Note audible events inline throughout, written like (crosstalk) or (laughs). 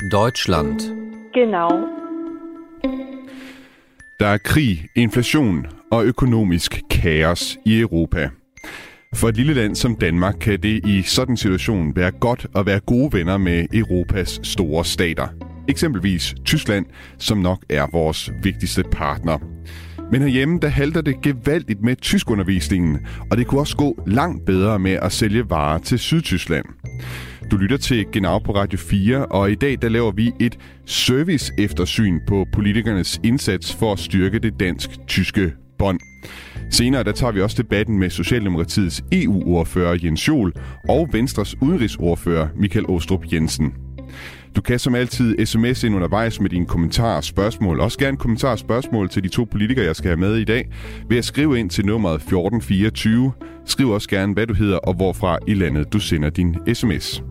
Deutschland. Genau. Der er krig, inflation og økonomisk kaos i Europa. For et lille land som Danmark kan det i sådan en situation være godt at være gode venner med Europas store stater. Eksempelvis Tyskland, som nok er vores vigtigste partner. Men herhjemme, der halter det gevaldigt med tyskundervisningen, og det kunne også gå langt bedre med at sælge varer til Sydtyskland. Du lytter til Genau på Radio 4, og i dag der laver vi et service eftersyn på politikernes indsats for at styrke det dansk-tyske bånd. Senere der tager vi også debatten med Socialdemokratiets EU-ordfører Jens Jol og Venstres udenrigsordfører Michael Åstrup Jensen. Du kan som altid sms ind undervejs med dine kommentarer og spørgsmål. Også gerne kommentarer og spørgsmål til de to politikere, jeg skal have med i dag, ved at skrive ind til nummeret 1424. Skriv også gerne, hvad du hedder og hvorfra i landet du sender din sms.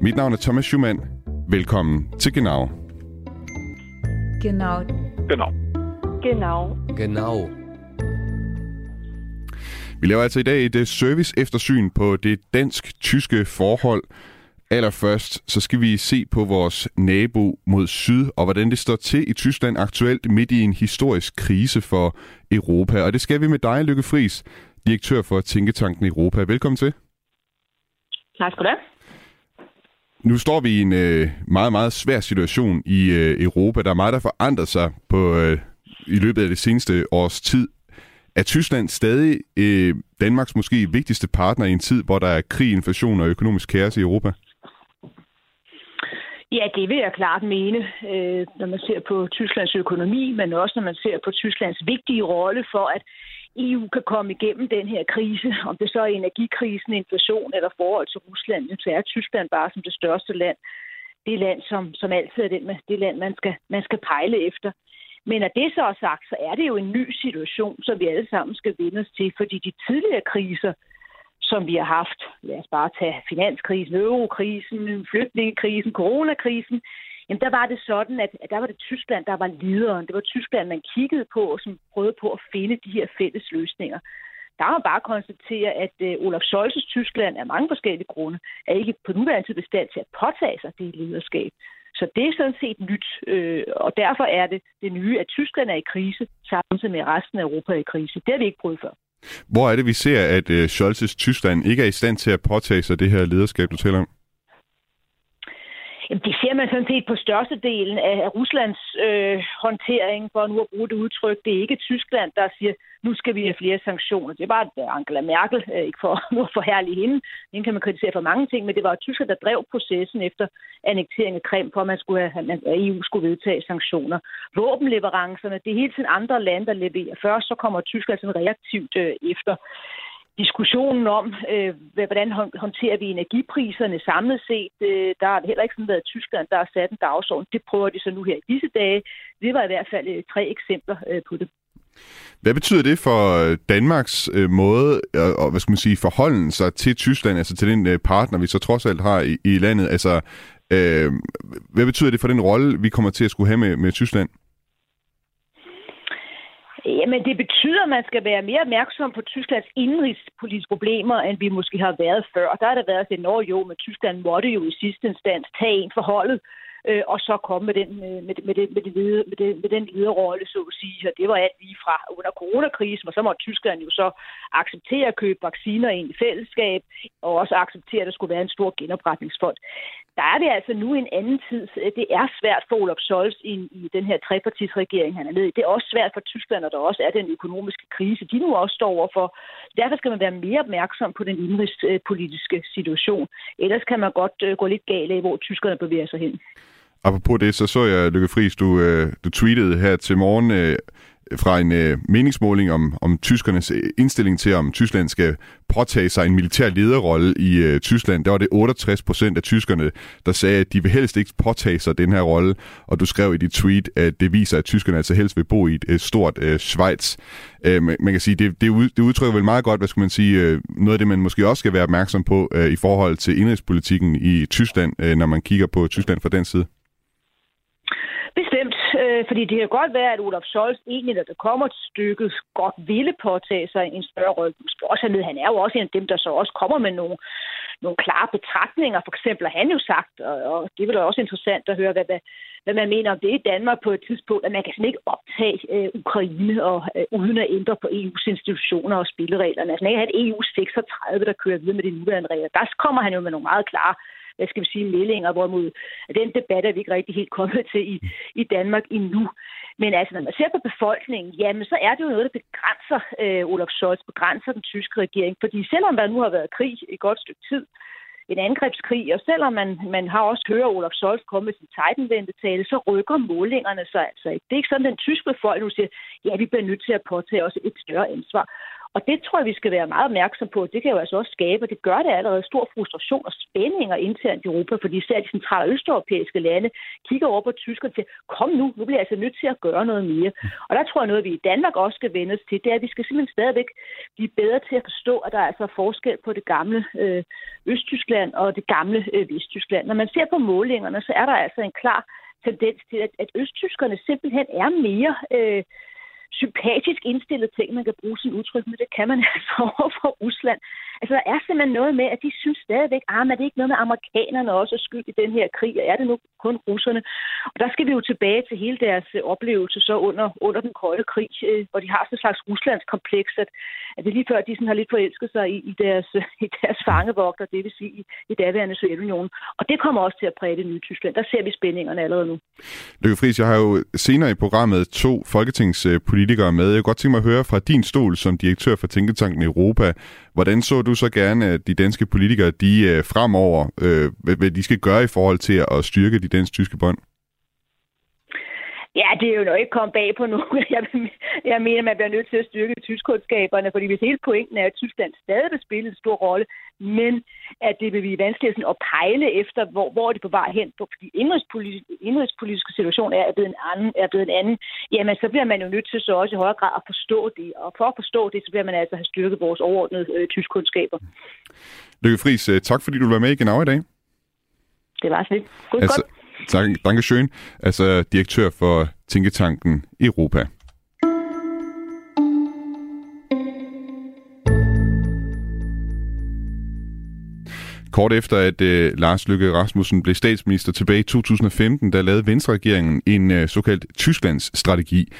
Mit navn er Thomas Schumann. Velkommen til Genau. Genau. Genau. Genau. Genau. Vi laver altså i dag et service eftersyn på det dansk-tyske forhold. Allerførst så skal vi se på vores nabo mod syd, og hvordan det står til i Tyskland aktuelt midt i en historisk krise for Europa. Og det skal vi med dig, Lykke Friis, direktør for Tænketanken Europa. Velkommen til. Tak skal du have. Nu står vi i en øh, meget, meget svær situation i øh, Europa. Der er meget, der forandrer sig på øh, i løbet af det seneste års tid. Er Tyskland stadig øh, Danmarks måske vigtigste partner i en tid, hvor der er krig, inflation og økonomisk kaos i Europa? Ja, det vil jeg klart mene, øh, når man ser på Tysklands økonomi, men også når man ser på Tysklands vigtige rolle for, at EU kan komme igennem den her krise. Om det så er energikrisen, inflation eller forhold til Rusland, så er Tyskland bare som det største land. Det land, som, som altid er det, det land, man skal, man skal pejle efter. Men at det så er sagt, så er det jo en ny situation, som vi alle sammen skal vende os til, fordi de tidligere kriser, som vi har haft, lad os bare tage finanskrisen, eurokrisen, flygtningekrisen, coronakrisen, jamen der var det sådan, at, at der var det Tyskland, der var lederen. Det var Tyskland, man kiggede på, som prøvede på at finde de her fælles løsninger. Der har man bare konstatere, at øh, Olaf Scholz's Tyskland af mange forskellige grunde er ikke på nuværende tid bestand til at påtage sig det lederskab. Så det er sådan set nyt, øh, og derfor er det det nye, at Tyskland er i krise, samtidig med resten af Europa er i krise. Det har vi ikke prøvet før. Hvor er det, vi ser, at øh, Scholz's Tyskland ikke er i stand til at påtage sig det her lederskab, du taler om? Jamen, det ser man sådan set på størstedelen af Ruslands øh, håndtering, for nu at bruge det udtryk. Det er ikke Tyskland, der siger, nu skal vi have flere sanktioner. Det var øh, Angela Merkel, øh, ikke for nu (laughs) at forhærlige hende. Den kan man kritisere for mange ting, men det var Tyskland, der drev processen efter annekteringen af Krim, for at, man skulle have, at EU skulle vedtage sanktioner. Våbenleverancerne, det er hele tiden andre lande, der leverer. Først så kommer Tyskland sådan reaktivt øh, efter diskussionen om, øh, hvordan håndterer vi energipriserne samlet set. Øh, der har heller ikke sådan været Tyskland, der har sat en dagsorden. Det prøver de så nu her i disse dage. Det var i hvert fald øh, tre eksempler øh, på det. Hvad betyder det for øh, Danmarks øh, måde og, hvad skal man sige, forholden sig til Tyskland, altså til den øh, partner, vi så trods alt har i, i landet? Altså, øh, hvad betyder det for den rolle, vi kommer til at skulle have med, med Tyskland? Jamen, det betyder, at man skal være mere opmærksom på Tysklands indrigspolitiske problemer, end vi måske har været før. Der har det været et at jo, men Tyskland måtte jo i sidste instans tage en forholdet, øh, og så komme med den, øh, med, med, det, med, det, med, det, med den lederrolle, så at sige. Og det var alt lige fra under coronakrisen, og så må Tyskland jo så acceptere at købe vacciner ind i fællesskab, og også acceptere, at der skulle være en stor genopretningsfond der er det altså nu en anden tid. Det er svært for Olaf Scholz i, i den her trepartisregering, han er med i. Det er også svært for Tyskland, og der også er den økonomiske krise, de nu også står overfor. Derfor skal man være mere opmærksom på den indrigspolitiske situation. Ellers kan man godt øh, gå lidt galt af, hvor tyskerne bevæger sig hen. Apropos det, så så jeg, Lykke Friis, du, øh, du tweetede her til morgen, øh, fra en øh, meningsmåling om, om tyskernes øh, indstilling til, om Tyskland skal påtage sig en militær lederrolle i øh, Tyskland. Der var det 68 procent af tyskerne, der sagde, at de vil helst ikke påtage sig den her rolle. Og du skrev i dit tweet, at det viser, at tyskerne altså helst vil bo i et, et stort øh, Schweiz. Øh, man, man kan sige, det, det, ud, det udtrykker vel meget godt, hvad skal man sige, øh, noget af det, man måske også skal være opmærksom på øh, i forhold til indrigspolitikken i Tyskland, øh, når man kigger på Tyskland fra den side. Øh, fordi det kan godt være, at Olaf Scholz egentlig, når det kommer til stykket, godt ville påtage sig en større rolle. Også han er jo også en af dem, der så også kommer med nogle, nogle klare betragtninger. For eksempel har han jo sagt, og det er da også interessant at høre, hvad, hvad, hvad man mener om det i Danmark på et tidspunkt, at man kan sådan ikke optage øh, Ukraine og, øh, uden at ændre på EU's institutioner og spillereglerne. Altså, man kan have et EU 36, der kører videre med de nuværende regler. Der kommer han jo med nogle meget klare hvad skal vi sige, meldinger, hvorimod den debat er vi ikke rigtig helt kommet til i, i Danmark endnu. Men altså, når man ser på befolkningen, jamen, så er det jo noget, der begrænser øh, Olaf Scholz, begrænser den tyske regering. Fordi selvom der nu har været krig i et godt stykke tid, en angrebskrig, og selvom man, man har også hørt Olaf Scholz komme med sin Titanvendte tale, så rykker målingerne sig altså ikke. Det er ikke sådan, at den tyske befolkning siger, ja, vi bliver nødt til at påtage os et større ansvar. Og det tror jeg, vi skal være meget opmærksom på. Det kan jo altså også skabe, og det gør det allerede, stor frustration og spændinger internt i Europa, fordi især de centrale og østeuropæiske lande kigger over på tyskerne og siger, kom nu, nu bliver jeg altså nødt til at gøre noget mere. Og der tror jeg noget, vi i Danmark også skal vende os til, det er, at vi skal simpelthen stadigvæk blive bedre til at forstå, at der er altså forskel på det gamle øh, Østtyskland og det gamle øh, Vesttyskland. Når man ser på målingerne, så er der altså en klar tendens til, at, at østtyskerne simpelthen er mere... Øh, sympatisk indstillet ting, man kan bruge sin udtryk, med. det kan man (laughs) altså over for Rusland. Altså, der er simpelthen noget med, at de synes stadigvæk, ah, men er det ikke noget med amerikanerne også er skyld i den her krig, og er det nu kun russerne? Og der skal vi jo tilbage til hele deres øh, oplevelse så under, under den kolde krig, øh, hvor de har sådan en slags Ruslands kompleks, at, at det lige før, de sådan har lidt forelsket sig i, i, deres, øh, i deres fangevogter, det vil sige i, i daværende Sovjetunionen. Og det kommer også til at præge det nye Tyskland. Der ser vi spændingerne allerede nu. Lykke Friis, jeg har jo senere i programmet to folketingspolitikere med. Jeg kunne godt tænke mig at høre fra din stol som direktør for Tænketanken Europa. Hvordan så du så gerne, at de danske politikere, de fremover, øh, hvad de skal gøre i forhold til at styrke de dansk-tyske bånd? Ja, det er jo nok ikke kommet bag på nogen. (laughs) Jeg, jeg mener, man bliver nødt til at styrke tyskkundskaberne, fordi hvis hele pointen er, at Tyskland stadig vil spille en stor rolle, men at det vil blive vanskeligt sådan, at pejle efter, hvor, hvor er det på vej hen, fordi indrigspolitiske, indrigspolitiske situation er blevet, en anden, er blevet en anden, jamen så bliver man jo nødt til så også i højere grad at forstå det, og for at forstå det, så bliver man altså have styrket vores overordnede øh, tyskkundskaber. Lykke Friis, øh, tak fordi du var med i Genau i dag. Det var så lidt. God, altså, godt. Tak, Dankeschön. Altså direktør for Tænketanken Europa. Kort efter, at øh, Lars Løkke Rasmussen blev statsminister tilbage i 2015, der lavede Venstre-regeringen en øh, såkaldt Tysklands strategi.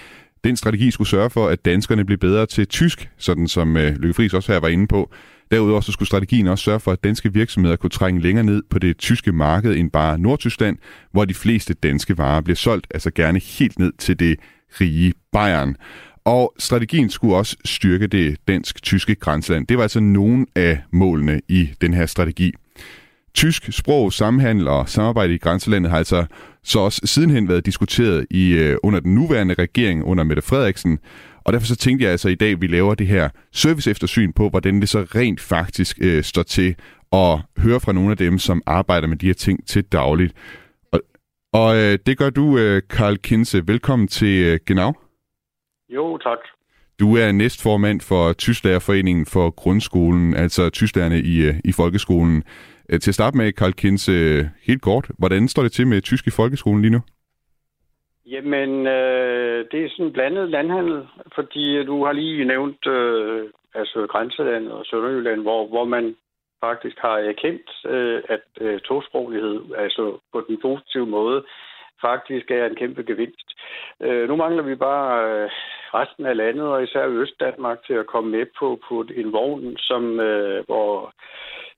Den strategi skulle sørge for, at danskerne blev bedre til tysk, sådan som øh, Løkke Friis også her var inde på. Derudover så skulle strategien også sørge for, at danske virksomheder kunne trænge længere ned på det tyske marked end bare Nordtyskland, hvor de fleste danske varer bliver solgt, altså gerne helt ned til det rige Bayern. Og strategien skulle også styrke det dansk-tyske grænseland. Det var altså nogle af målene i den her strategi. Tysk sprog, samhandel og samarbejde i grænselandet har altså så også sidenhen været diskuteret i øh, under den nuværende regering under Mette Frederiksen, og derfor så tænkte jeg altså i dag, at vi laver det her service eftersyn på, hvordan det så rent faktisk øh, står til at høre fra nogle af dem, som arbejder med de her ting til dagligt. Og, og øh, det gør du, øh, Karl Kinse. Velkommen til øh, Genau. Jo, tak. Du er næstformand for Tysklærerforeningen for grundskolen, altså tysklærerne i, øh, i folkeskolen. Øh, til at starte med, Karl Kinse, øh, helt kort, hvordan står det til med tysk i folkeskolen lige nu? Jamen, øh, det er sådan en blandet landhandel, fordi du har lige nævnt øh, altså grænselandet og Sønderjylland, hvor, hvor man faktisk har erkendt, øh, at øh, tosproglighed, altså på den positive måde, faktisk er en kæmpe gevinst. Øh, nu mangler vi bare øh, resten af landet, og især Østdanmark, til at komme med på, på en vogn, som, øh, hvor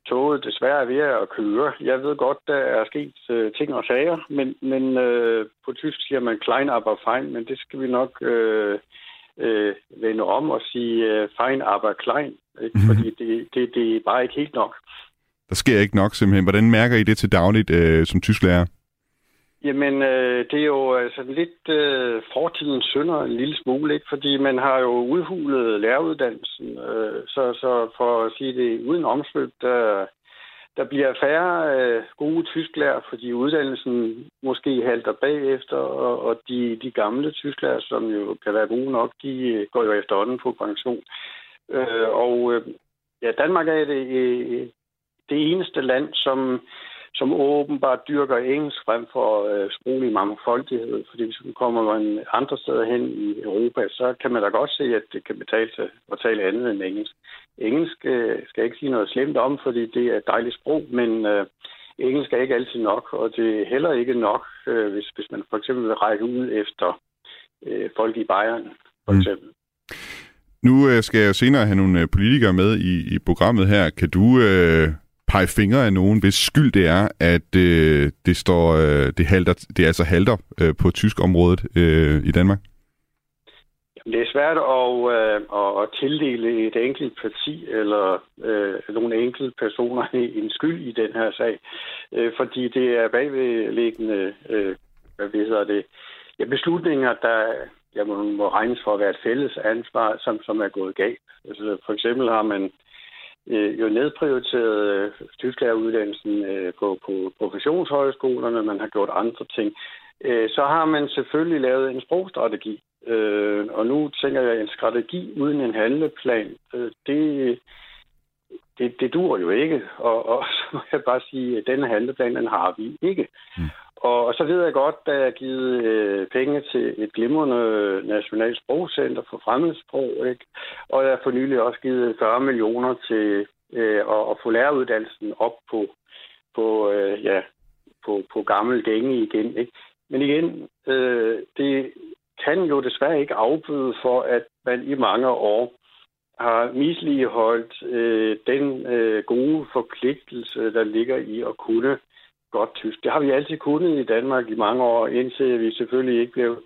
toget desværre er ved at køre. Jeg ved godt, der er sket øh, ting og sager, men, men øh, på tysk siger man klein aber fein, men det skal vi nok øh, øh, vende om og sige øh, fein aber klein, ikke? Mm-hmm. fordi det, det, det er bare ikke helt nok. Der sker ikke nok simpelthen. Hvordan mærker I det til dagligt øh, som tysklærer? Jamen, øh, det er jo altså lidt øh, fortidens synder en lille smule, ikke? fordi man har jo udhulet læreruddannelsen. Øh, så, så for at sige det uden omsvøb, der, der bliver færre øh, gode tysklærer, fordi uddannelsen måske halter bagefter, og, og de, de gamle tysklærer, som jo kan være gode nok, de øh, går jo efterhånden på pension. Øh, og øh, ja, Danmark er det, øh, det eneste land, som som åbenbart dyrker engelsk frem for øh, sproglig mangfoldighed. Fordi hvis man kommer man andre steder hen i Europa, så kan man da godt se, at det kan betale sig at tale andet end engelsk. Engelsk øh, skal jeg ikke sige noget slemt om, fordi det er et dejligt sprog, men øh, engelsk er ikke altid nok, og det er heller ikke nok, øh, hvis, hvis man for eksempel vil række ud efter øh, folk i Bayern, for mm. eksempel. Mm. Nu øh, skal jeg jo senere have nogle øh, politikere med i, i programmet her. Kan du øh, pege fingre af nogen, hvis skyld det er, at øh, det står øh, det halter, det altså halter øh, på tysk området øh, i Danmark? Jamen, det er svært at, øh, at tildele et enkelt parti eller øh, nogle enkelte personer (laughs) en skyld i den her sag, øh, fordi det er bagvedliggende øh, hvad hedder det, ja, beslutninger, der, ja, må, må regnes for at være et fælles ansvar, som, som er gået galt. Altså, for eksempel har man øh, jo nedprioriteret øh, tysklæreruddannelsen øh, på, på professionshøjskolerne, man har gjort andre ting. Øh, så har man selvfølgelig lavet en sprogstrategi, øh, og nu tænker jeg, en strategi uden en handleplan, øh, det, det, det dur jo ikke. Og, og (laughs) så må jeg bare sige, at denne handleplan, den har vi ikke. Mm. Og, og så ved jeg godt, at jeg givet øh, penge til et glimrende nationalt sprogcenter for fremmedsprog, ikke? og jeg har for nylig også givet 40 millioner til øh, at, at få læreruddannelsen op på, på, øh, ja, på, på gammel gænge igen. Ikke? Men igen, øh, det kan jo desværre ikke afbøde for, at man i mange år har misligeholdt øh, den øh, gode forpligtelse, der ligger i at kunne godt tysk. Det har vi altid kunnet i Danmark i mange år, indtil vi selvfølgelig ikke blev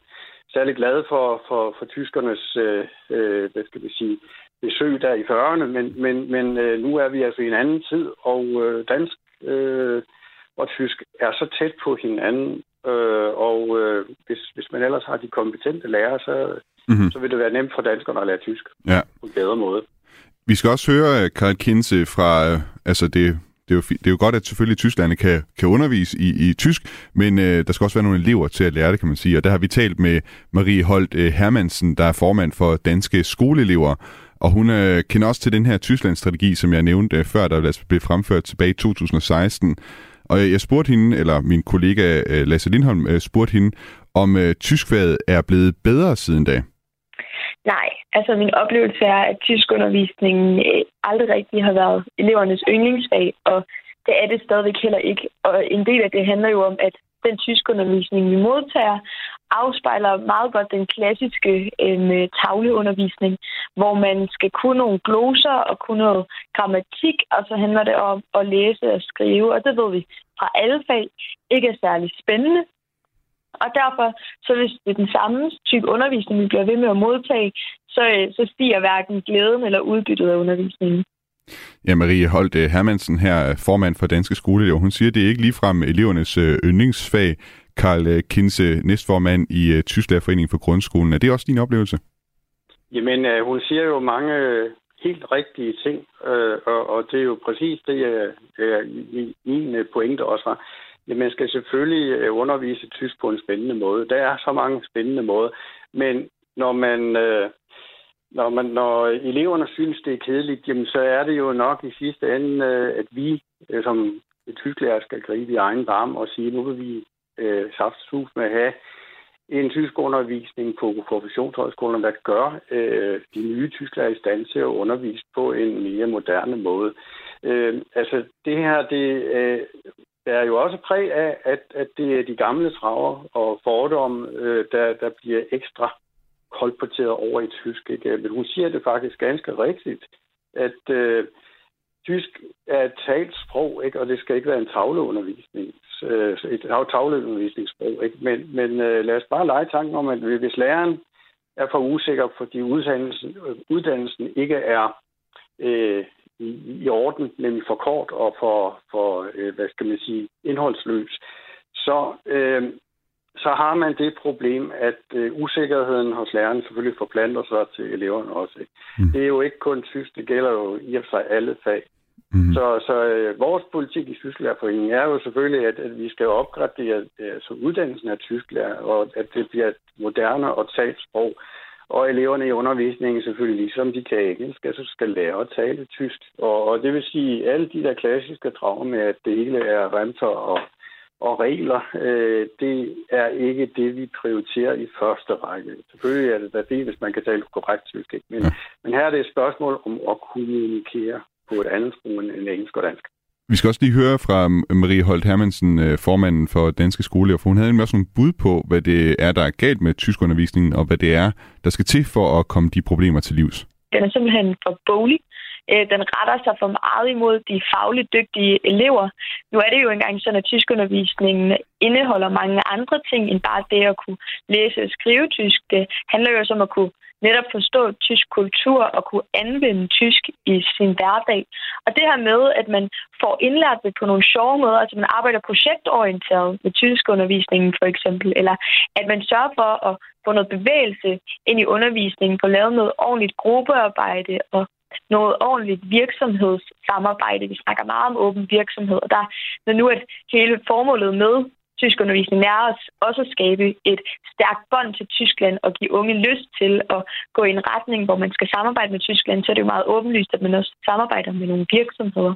særlig glade for, for, for tyskernes øh, øh, hvad skal vi sige, besøg der i 40'erne, men, men, men øh, nu er vi altså i en anden tid, og øh, dansk øh, og tysk er så tæt på hinanden, øh, og øh, hvis, hvis man ellers har de kompetente lærere, så, mm-hmm. så vil det være nemt for danskerne at lære tysk ja. på en bedre måde. Vi skal også høre Karl Kinse fra øh, altså det det er jo, det er jo godt, at selvfølgelig Tyskland kan, kan undervise i, i tysk, men øh, der skal også være nogle elever til at lære det, kan man sige. Og der har vi talt med Marie Holt øh, Hermansen, der er formand for Danske Skoleelever, og hun øh, kender også til den her Tyskland-strategi, som jeg nævnte øh, før, der altså blev fremført tilbage i 2016. Og jeg, spurgte hende, eller min kollega øh, Lasse Lindholm øh, spurgte hende, om øh, tyskfaget er blevet bedre siden da. Nej, altså min oplevelse er, at tyskundervisningen øh, aldrig rigtig har været elevernes yndlingsfag, og det er det stadigvæk heller ikke. Og en del af det handler jo om, at den tyskundervisning, vi modtager, afspejler meget godt den klassiske øh, tavleundervisning, hvor man skal kunne nogle gloser og kunne noget grammatik, og så handler det om at læse og skrive, og det ved vi fra alle fag ikke er særlig spændende, og derfor, så hvis det er den samme type undervisning, vi bliver ved med at modtage, så, øh, så stiger hverken glæden eller udbyttet af undervisningen. Ja, Marie Holt øh, Hermansen her, formand for Danske Skoleelever, hun siger, at det er ikke ligefrem elevernes øh, yndlingsfag. Karl Kinse, næstformand i Tysklærerforeningen for Grundskolen. Er det også din oplevelse? Jamen, hun siger jo mange helt rigtige ting, og, og det er jo præcis det, jeg, min pointe også var. Man skal selvfølgelig øh, undervise tysk på en spændende måde. Der er så mange spændende måder. Men når man, øh, når, man, når eleverne synes, det er kedeligt, jamen, så er det jo nok i sidste ende, øh, at vi øh, som tysklærer skal gribe i egen varme og sige, nu vil vi øh, saftsus med at have en tysk undervisning på professionshøjskolerne, der gør øh, de nye tysklærer i stand til at undervise på en mere moderne måde. Øh, altså, det her, det, øh, er jo også præg af, at, at det er de gamle traver og fordomme, øh, der, der bliver ekstra kolporteret over i tysk. Ikke? Men hun siger det faktisk ganske rigtigt, at øh, tysk er et talt sprog, ikke? og det skal ikke være en tavleundervisning. Øh, et tavleundervisningssprog. Ikke? Men, men øh, lad os bare lege tanken om, at hvis læreren er for usikker, fordi uddannelsen, øh, uddannelsen ikke er øh, i, i orden, nemlig for kort og for, for øh, hvad skal man sige, indholdsløs, så, øh, så har man det problem, at øh, usikkerheden hos læreren selvfølgelig forplanter sig til eleverne også. Mm. Det er jo ikke kun tysk, det gælder jo i og for sig alle fag. Mm. Så, så øh, vores politik i Tysklærerforeningen er jo selvfølgelig, at, at vi skal opgradere altså uddannelsen af tysklærer, og at det bliver et moderne og talt sprog. Og eleverne i undervisningen selvfølgelig, ligesom de kan engelsk, altså skal lære at tale tysk. Og, og det vil sige, alle de der klassiske traumer med, at det hele er renter og, og regler, øh, det er ikke det, vi prioriterer i første række. Selvfølgelig er det da det, hvis man kan tale korrekt tysk. Ikke? Men, ja. men her er det et spørgsmål om at kommunikere på et andet sprog end engelsk og dansk. Vi skal også lige høre fra Marie Holt Hermansen, øh, formanden for Danske Skoleelever, for hun havde også nogle bud på, hvad det er, der er galt med tyskundervisningen, og hvad det er, der skal til for at komme de problemer til livs. Den er simpelthen for bolig. Øh, den retter sig for meget imod de fagligt dygtige elever. Nu er det jo engang sådan, at tyskundervisningen indeholder mange andre ting end bare det at kunne læse og skrive tysk. Det handler jo også om at kunne netop forstå tysk kultur og kunne anvende tysk i sin hverdag. Og det her med, at man får indlært det på nogle sjove måder, altså man arbejder projektorienteret med tyskundervisningen for eksempel, eller at man sørger for at få noget bevægelse ind i undervisningen, få lavet noget ordentligt gruppearbejde og noget ordentligt virksomhedssamarbejde. Vi snakker meget om åben virksomhed, og der, når nu at hele formålet med tyskundervisning er også at skabe et stærkt bånd til Tyskland og give unge lyst til at gå i en retning, hvor man skal samarbejde med Tyskland, så er det jo meget åbenlyst, at man også samarbejder med nogle virksomheder.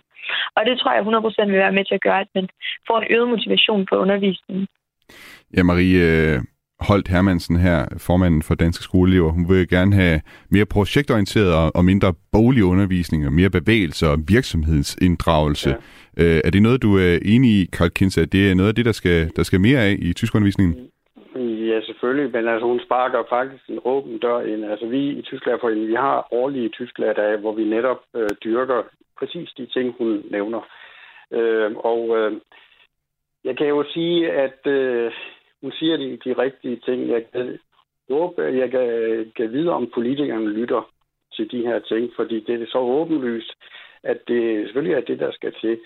Og det tror jeg 100% vil være med til at gøre, at man får en øget motivation på undervisningen. Ja, Marie, øh, Holt Hermansen her, formanden for Danske Skoleelever, hun vil gerne have mere projektorienteret og mindre boglig undervisning og mere bevægelse og virksomhedsinddragelse. Ja. Øh, er det noget, du er enig i, Karl Kinsa, det er noget af det, der skal, der skal mere af i tyskundervisningen? Ja, selvfølgelig, men altså, hun sparker faktisk en åben dør ind. Altså, vi i Tysklærerforeningen, vi har årlige tysklærerdage, hvor vi netop øh, dyrker præcis de ting, hun nævner. Øh, og øh, jeg kan jo sige, at øh, hun siger de, de rigtige ting. Jeg kan håbe, jeg kan, kan vide, om politikerne lytter til de her ting, fordi det er så åbenlyst, at det selvfølgelig er det, der skal til.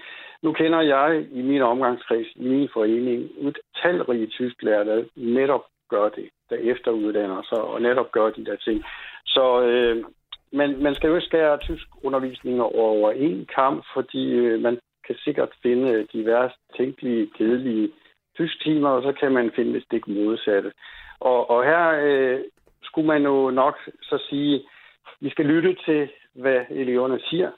Nu kender jeg i min omgangskreds, i min forening, talrige tysklærer, der netop gør det, der efteruddanner sig og netop gør de der ting. Så øh, man, man skal jo ikke skære tysk undervisning over en kamp, fordi øh, man kan sikkert finde de værst tænkelige, kedelige tysktimer, og så kan man finde det stik modsatte. Og, og her øh, skulle man jo nok så sige, vi skal lytte til, hvad eleverne siger,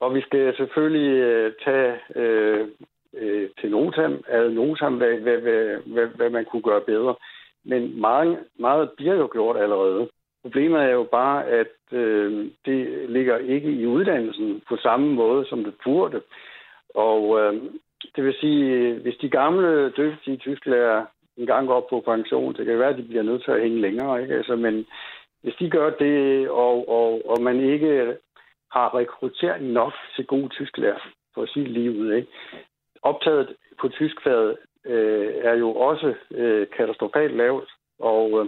og vi skal selvfølgelig øh, tage øh, øh, til notam, ad notam hvad, hvad, hvad, hvad, hvad man kunne gøre bedre. Men meget, meget bliver jo gjort allerede. Problemet er jo bare, at øh, det ligger ikke i uddannelsen på samme måde, som det burde. Og øh, det vil sige, hvis de gamle dygtige tysklærer en gang går på pension, det kan være, at de bliver nødt til at hænge længere, ikke? Altså, men hvis de gør det, og, og, og man ikke har rekruttering nok til gode tysklærer, for at sige lige ud, ikke? optaget på tyskfaget øh, er jo også øh, katastrofalt lavt, og øh,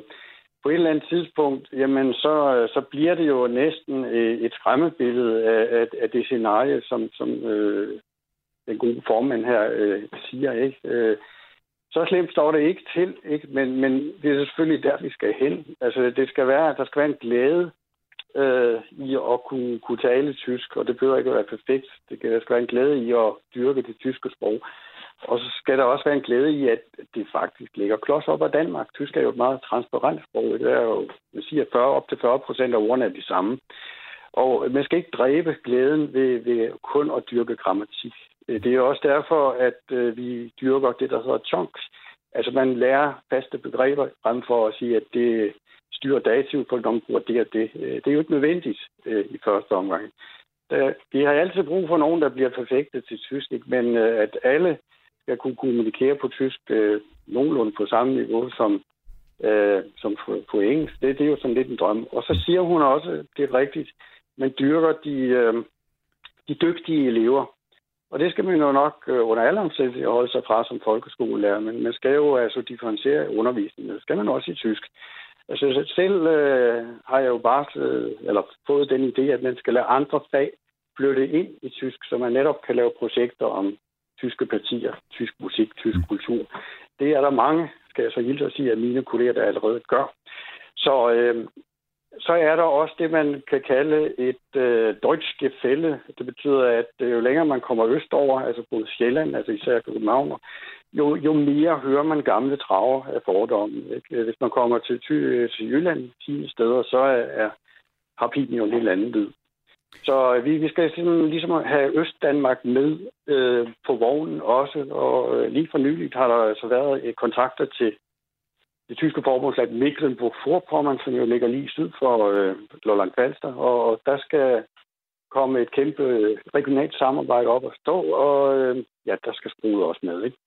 på et eller andet tidspunkt, jamen så, så bliver det jo næsten øh, et skræmmebillede af, af, af det scenarie, som, som øh, den gode formand her øh, siger, ikke? Øh, så slemt står det ikke til, ikke? Men, men det er selvfølgelig der, vi skal hen. Altså, det skal være, der skal være en glæde øh, i at kunne, kunne tale tysk, og det behøver ikke at være perfekt. Det kan, der skal være en glæde i at dyrke det tyske sprog. Og så skal der også være en glæde i, at det faktisk ligger klods op af Danmark. Tysk er jo et meget transparent sprog. Det er jo, man siger, 40, op til 40 procent af ordene er de samme. Og man skal ikke dræbe glæden ved, ved kun at dyrke grammatik. Øh, det er også derfor, at øh, vi dyrker det, der hedder chunks. Altså man lærer faste begreber frem for at sige, at det styrer dativ på, når man bruger det og det. Det er jo ikke nødvendigt øh, i første omgang. Vi har altid brug for nogen, der bliver perfekte til tysk, men at alle skal kunne kommunikere på tysk nogenlunde på samme niveau som, som på, på engelsk, det, det er jo sådan lidt en drøm. Og så siger hun også, det er rigtigt, man dyrker de, de dygtige elever. Og det skal man jo nok øh, under alle omstændigheder holde sig fra som folkeskolelærer, men man skal jo altså differentiere undervisningen. Det skal man også i tysk. Altså selv øh, har jeg jo bare øh, eller fået den idé, at man skal lade andre fag flytte ind i tysk, så man netop kan lave projekter om tyske partier, tysk musik, tysk kultur. Det er der mange, skal jeg så hilse at sige, at mine kolleger, der allerede gør. Så øh, så er der også det, man kan kalde et øh, deutsch gefælde. Det betyder, at øh, jo længere man kommer østover, altså på Sjælland, altså især København, jo, jo mere hører man gamle traver af fordomme. Ikke? Hvis man kommer til, til, til Jylland, 10 steder, så er, er, har pipen jo en helt anden lyd. Så øh, vi, vi skal simpelthen ligesom have Øst-Danmark med øh, på vognen også, og øh, lige for nyligt har der altså været øh, kontakter til det tyske forbundsland Mecklenburg-Vorpommern, som jo ligger lige syd for øh, Lolland Falster, og der skal komme et kæmpe regionalt samarbejde op og stå, og øh, ja, der skal skruet også med, ikke?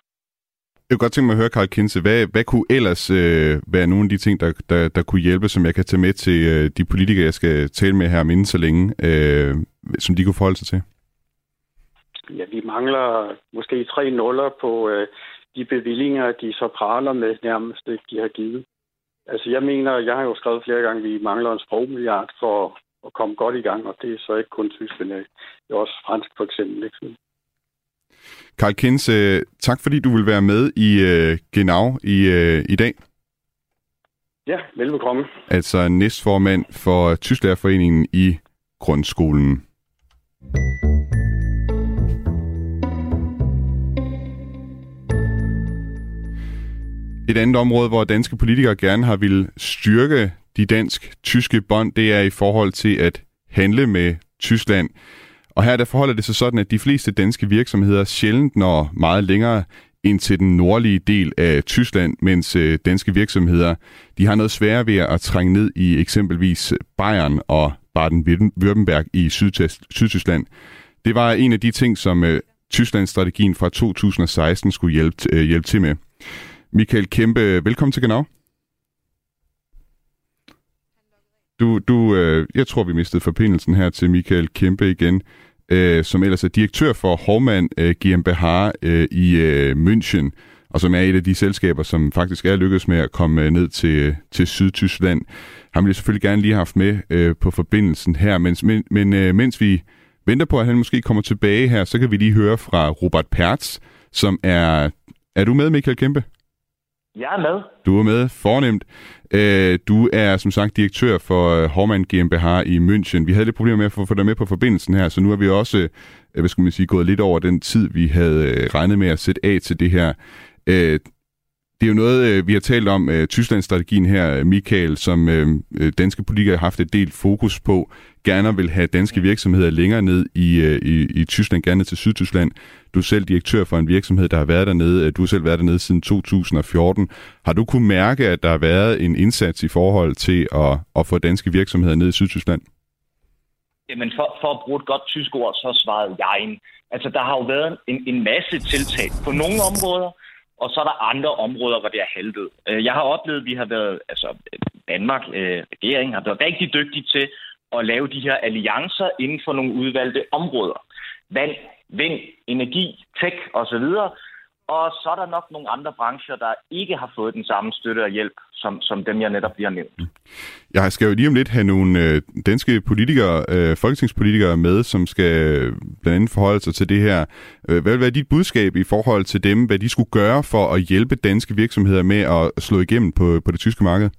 Jeg kunne godt tænke mig at høre, Karl Kinse, hvad, hvad kunne ellers øh, være nogle af de ting, der, der, der kunne hjælpe, som jeg kan tage med til øh, de politikere, jeg skal tale med her om inden så længe, øh, som de kunne forholde sig til? Ja, vi mangler måske tre nuller på øh, de bevillinger, de så praler med nærmest, de har givet. Altså jeg mener, jeg har jo skrevet flere gange, at vi mangler en sprogmilliard for at komme godt i gang, og det er så ikke kun tysk, men det er også fransk for eksempel. Ikke? Karl Kins, øh, tak fordi du vil være med i uh, Genau i, i dag. Ja, velbekomme. Altså næstformand for Tysklærerforeningen i grundskolen. Et andet område, hvor danske politikere gerne har vil styrke de dansk-tyske bånd, det er i forhold til at handle med Tyskland. Og her der forholder det sig sådan, at de fleste danske virksomheder sjældent når meget længere ind til den nordlige del af Tyskland, mens øh, danske virksomheder de har noget sværere ved at trænge ned i eksempelvis øh, Bayern og Baden-Württemberg i Sydtyskland. Det var en af de ting, som øh, Tysklands strategien fra 2016 skulle hjælpe, hjælpe til med. Michael Kæmpe, velkommen til Genau. Du, du, øh, jeg tror, vi mistede forbindelsen her til Michael Kæmpe igen, øh, som ellers er direktør for Hormann øh, GmbH øh, i øh, München, og som er et af de selskaber, som faktisk er lykkedes med at komme øh, ned til, til Sydtyskland. Han ville selvfølgelig gerne lige have haft med øh, på forbindelsen her, mens, men, men øh, mens vi venter på, at han måske kommer tilbage her, så kan vi lige høre fra Robert Pertz, som er... Er du med, Michael Kæmpe? Jeg er med. Du er med, fornemt. Øh, du er som sagt direktør for øh, Hormann GmbH i München. Vi havde lidt problemer med at få dig med på forbindelsen her, så nu er vi også øh, hvad skal man sige, gået lidt over den tid, vi havde regnet med at sætte af til det her. Det er jo noget, øh, vi har talt om, øh, Tysklandsstrategien her, øh, Michael, som danske politikere har haft et delt fokus på, gerne vil have danske virksomheder længere ned i, i, i Tyskland, gerne til Sydtyskland. Du er selv direktør for en virksomhed, der har været dernede. Du har selv været dernede siden 2014. Har du kunne mærke, at der har været en indsats i forhold til at, at få danske virksomheder ned i Sydtyskland? Jamen, for, for at bruge et godt tysk ord, så svarede jeg. Altså, der har jo været en, en masse tiltag på nogle områder, og så er der andre områder, hvor det er haltet. Øh, jeg har oplevet, at vi har været, altså Danmark, øh, regeringen, har været rigtig dygtige til at lave de her alliancer inden for nogle udvalgte områder. Vand, vind, energi, tech osv. Og så er der nok nogle andre brancher, der ikke har fået den samme støtte og hjælp, som, som dem, jeg netop lige har nævnt. Jeg skal jo lige om lidt have nogle øh, danske politikere, øh, folketingspolitikere med, som skal blandt andet forholde sig til det her. Øh, hvad vil være dit budskab i forhold til dem, hvad de skulle gøre for at hjælpe danske virksomheder med at slå igennem på, på det tyske marked?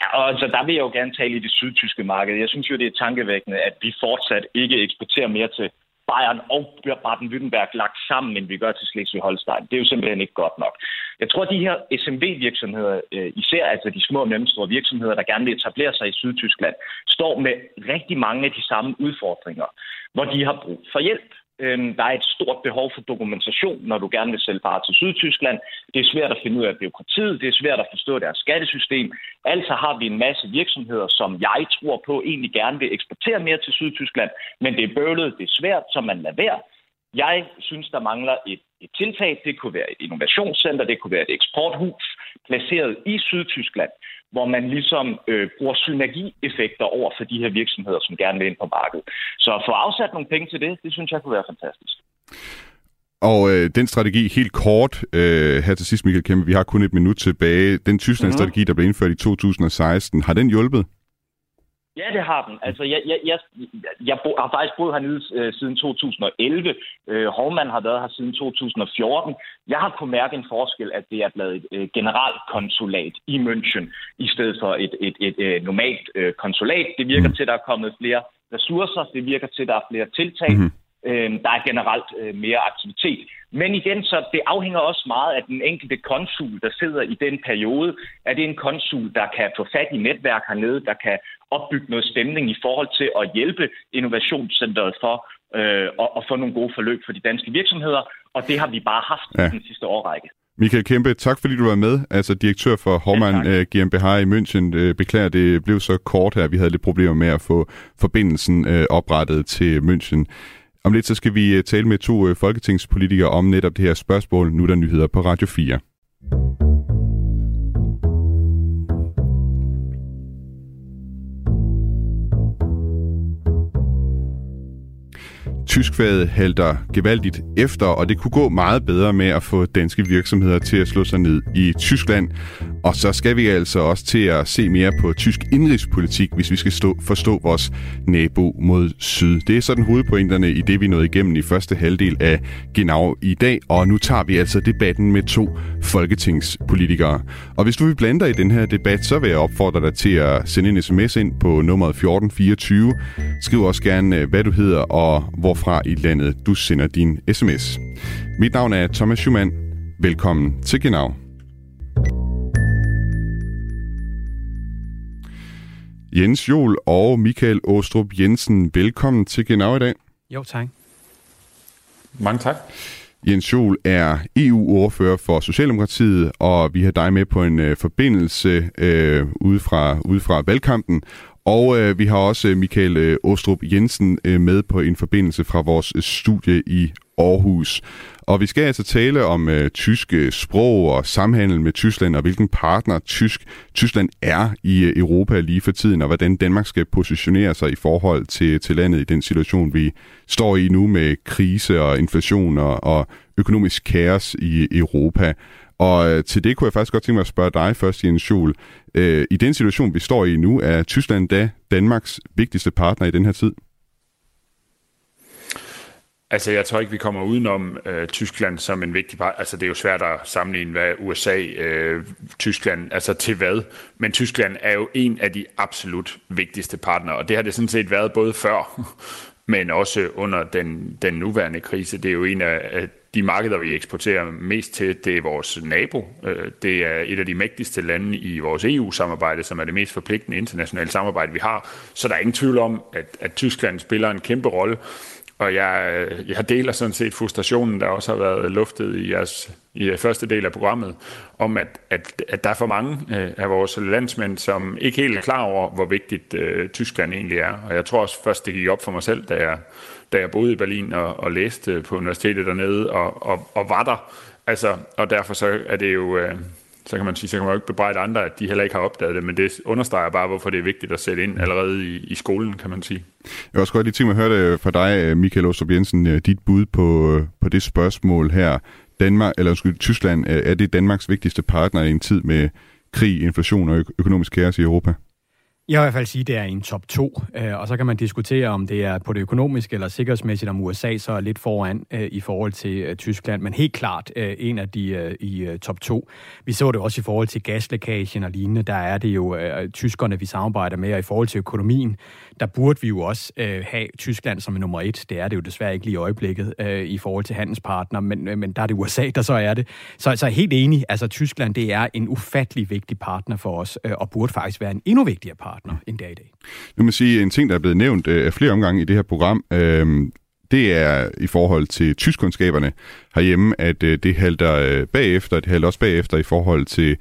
Ja, og altså, der vil jeg jo gerne tale i det sydtyske marked. Jeg synes jo, det er tankevækkende, at vi fortsat ikke eksporterer mere til Bayern og Baden-Württemberg lagt sammen, end vi gør til Slesvig-Holstein. Det er jo simpelthen ikke godt nok. Jeg tror, at de her SMV-virksomheder, øh, især altså de små og mellemstore virksomheder, der gerne vil etablere sig i Sydtyskland, står med rigtig mange af de samme udfordringer, hvor de har brug for hjælp. Øhm, der er et stort behov for dokumentation, når du gerne vil sælge varer til Sydtyskland. Det er svært at finde ud af byråkratiet, det er svært at forstå deres skattesystem. Altså har vi en masse virksomheder, som jeg tror på egentlig gerne vil eksportere mere til Sydtyskland, men det er bøvlet, det er svært, så man lader være. Jeg synes, der mangler et, et tiltag. Det kunne være et innovationscenter, det kunne være et eksporthus placeret i Sydtyskland, hvor man ligesom øh, bruger synergieffekter over for de her virksomheder, som gerne vil ind på markedet. Så at få afsat nogle penge til det, det synes jeg kunne være fantastisk. Og øh, den strategi, helt kort øh, her til sidst, Michael Kæmpe, vi har kun et minut tilbage. Den Tyskland-strategi, mm-hmm. der blev indført i 2016, har den hjulpet? Ja, det har den. Altså, jeg, jeg, jeg, jeg bo, har faktisk boet hernede øh, siden 2011. Øh, Hovmand har været her siden 2014. Jeg har kunnet mærke en forskel, at det er blevet et øh, generalkonsulat i München, i stedet for et, et, et, et øh, normalt øh, konsulat. Det virker mm. til, at der er kommet flere ressourcer. Det virker til, at der er flere tiltag. Mm. Øh, der er generelt øh, mere aktivitet. Men igen, så det afhænger også meget af den enkelte konsul, der sidder i den periode. Er det en konsul, der kan få fat i netværk hernede, der kan opbygge noget stemning i forhold til at hjælpe Innovationscenteret for øh, at, at få nogle gode forløb for de danske virksomheder. Og det har vi bare haft ja. i den sidste årrække. Michael Kæmpe, tak fordi du var med. Altså direktør for Hormann ja, uh, GmbH i München. Uh, beklager, det blev så kort her. Vi havde lidt problemer med at få forbindelsen uh, oprettet til München. Om lidt så skal vi tale med to folketingspolitikere om netop det her spørgsmål. Nu er der nyheder på Radio 4. Tyskfaget halter gevaldigt efter, og det kunne gå meget bedre med at få danske virksomheder til at slå sig ned i Tyskland. Og så skal vi altså også til at se mere på tysk indrigspolitik, hvis vi skal stå, forstå vores nabo mod syd. Det er sådan hovedpointerne i det, vi nåede igennem i første halvdel af Genau i dag, og nu tager vi altså debatten med to folketingspolitikere. Og hvis du vil blande dig i den her debat, så vil jeg opfordre dig til at sende en sms ind på nummeret 1424. Skriv også gerne, øh, hvad du hedder og hvorfra i landet du sender din sms. Mit navn er Thomas Schumann. Velkommen til Genau. Jens Jol og Michael Åstrup Jensen, velkommen til Genau i dag. Jo, tak. Mange tak. Jens Jol er EU-ordfører for Socialdemokratiet, og vi har dig med på en øh, forbindelse øh, ude, fra, ude fra valgkampen. Og øh, vi har også Michael øh, Åstrup Jensen øh, med på en forbindelse fra vores studie i Aarhus. Og vi skal altså tale om øh, tyske sprog og samhandel med Tyskland, og hvilken partner tysk, Tyskland er i øh, Europa lige for tiden, og hvordan Danmark skal positionere sig i forhold til, til landet i den situation, vi står i nu med krise og inflation og, og økonomisk kaos i Europa. Og øh, til det kunne jeg faktisk godt tænke mig at spørge dig først, Jens Schul. Øh, I den situation, vi står i nu, er Tyskland da Danmarks vigtigste partner i den her tid? Altså, jeg tror ikke, vi kommer udenom øh, Tyskland som en vigtig part. Altså, det er jo svært at sammenligne, hvad USA, øh, Tyskland, altså til hvad. Men Tyskland er jo en af de absolut vigtigste partnere, og det har det sådan set været både før, (laughs) men også under den, den nuværende krise. Det er jo en af de markeder, vi eksporterer mest til, det er vores nabo. Øh, det er et af de mægtigste lande i vores EU-samarbejde, som er det mest forpligtende internationale samarbejde, vi har. Så der er ingen tvivl om, at, at Tyskland spiller en kæmpe rolle. Og jeg, øh, jeg deler sådan set frustrationen, der også har været luftet i jeres i første del af programmet, om at, at, at der er for mange øh, af vores landsmænd, som ikke helt er klar over, hvor vigtigt uh, Tyskland egentlig er. Og jeg tror også først, det gik op for mig selv, da jeg, da jeg boede i Berlin og, og læste på universitetet dernede, og, og, og var der. Altså, og derfor så er det jo... Uh, så kan man sige, så kan man jo ikke bebrejde andre, at de heller ikke har opdaget det, men det understreger bare, hvorfor det er vigtigt at sætte ind allerede i, i skolen, kan man sige. Jeg vil også godt lige tænke mig at høre det fra dig, øh, Michael Ostrup Jensen, øh, dit bud på, øh, på det spørgsmål her. Danmark, eller undskyld, Tyskland, er det Danmarks vigtigste partner i en tid med krig, inflation og økonomisk kaos i Europa? Jeg vil i hvert fald sige, at det er en top 2, øh, og så kan man diskutere, om det er på det økonomiske eller sikkerhedsmæssigt, om USA så er lidt foran øh, i forhold til øh, Tyskland, men helt klart en af de i top 2. Vi så det også i forhold til gaslækagen og lignende, der er det jo tyskerne, vi samarbejder med, og i forhold til økonomien, der burde vi jo også øh, have Tyskland som nummer et. Det er det jo desværre ikke lige i øjeblikket øh, i forhold til handelspartner, men, øh, men der er det USA, der så er det. Så, så helt enig, altså Tyskland, det er en ufattelig vigtig partner for os, og burde faktisk være en endnu vigtigere partner end det er i dag. Nu må sige, en ting, der er blevet nævnt øh, flere omgange i det her program, øh, det er i forhold til tyskkundskaberne herhjemme, at øh, det halter øh, bagefter, det halter også bagefter i forhold til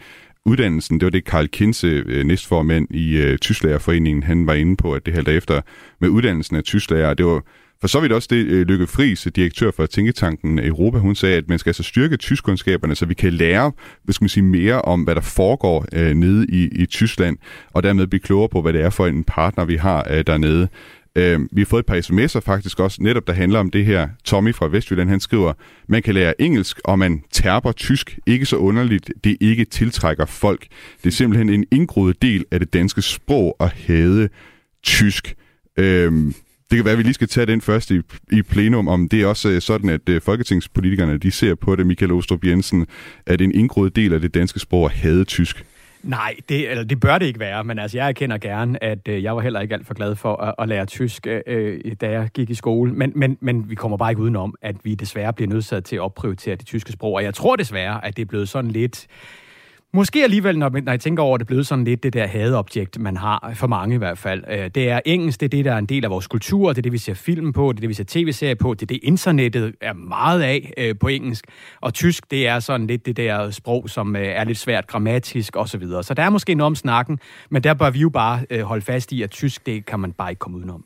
uddannelsen. Det var det, Karl Kinse, øh, næstformand i øh, Tysklærerforeningen, han var inde på, at det halter efter med uddannelsen af tysklærer. Det var for så vidt også det, øh, Lykke Friis, direktør for Tænketanken Europa, hun sagde, at man skal altså styrke tyskkundskaberne, så vi kan lære hvad skal man sige, mere om, hvad der foregår øh, nede i, i Tyskland, og dermed blive klogere på, hvad det er for en partner, vi har øh, dernede. Øh, vi har fået et par sms'er faktisk også, netop der handler om det her. Tommy fra Vestjylland, han skriver, man kan lære engelsk, og man terper tysk. Ikke så underligt, det ikke tiltrækker folk. Det er simpelthen en indgroet del af det danske sprog at hade tysk. Øh, det kan være, at vi lige skal tage den først i, i plenum, om det er også øh, sådan, at øh, folketingspolitikerne de ser på det, Michael Ostrup Jensen, at en indgroet del af det danske sprog er hadetysk. tysk. Nej, det, eller det bør det ikke være, men altså, jeg erkender gerne, at øh, jeg var heller ikke alt for glad for at, at lære tysk, øh, øh, da jeg gik i skole. Men, men, men vi kommer bare ikke udenom, at vi desværre bliver nødsaget til at opprioritere det tyske sprog. Og jeg tror desværre, at det er blevet sådan lidt Måske alligevel, når, når jeg tænker over det, blevet sådan lidt det der hadeobjekt, man har, for mange i hvert fald. Øh, det er engelsk, det er det, der er en del af vores kultur, det er det, vi ser film på, det er det, vi ser tv-serier på, det er det, internettet er meget af øh, på engelsk. Og tysk, det er sådan lidt det der sprog, som øh, er lidt svært grammatisk osv. Så, videre. så der er måske noget om snakken, men der bør vi jo bare holde fast i, at tysk, det kan man bare ikke komme udenom.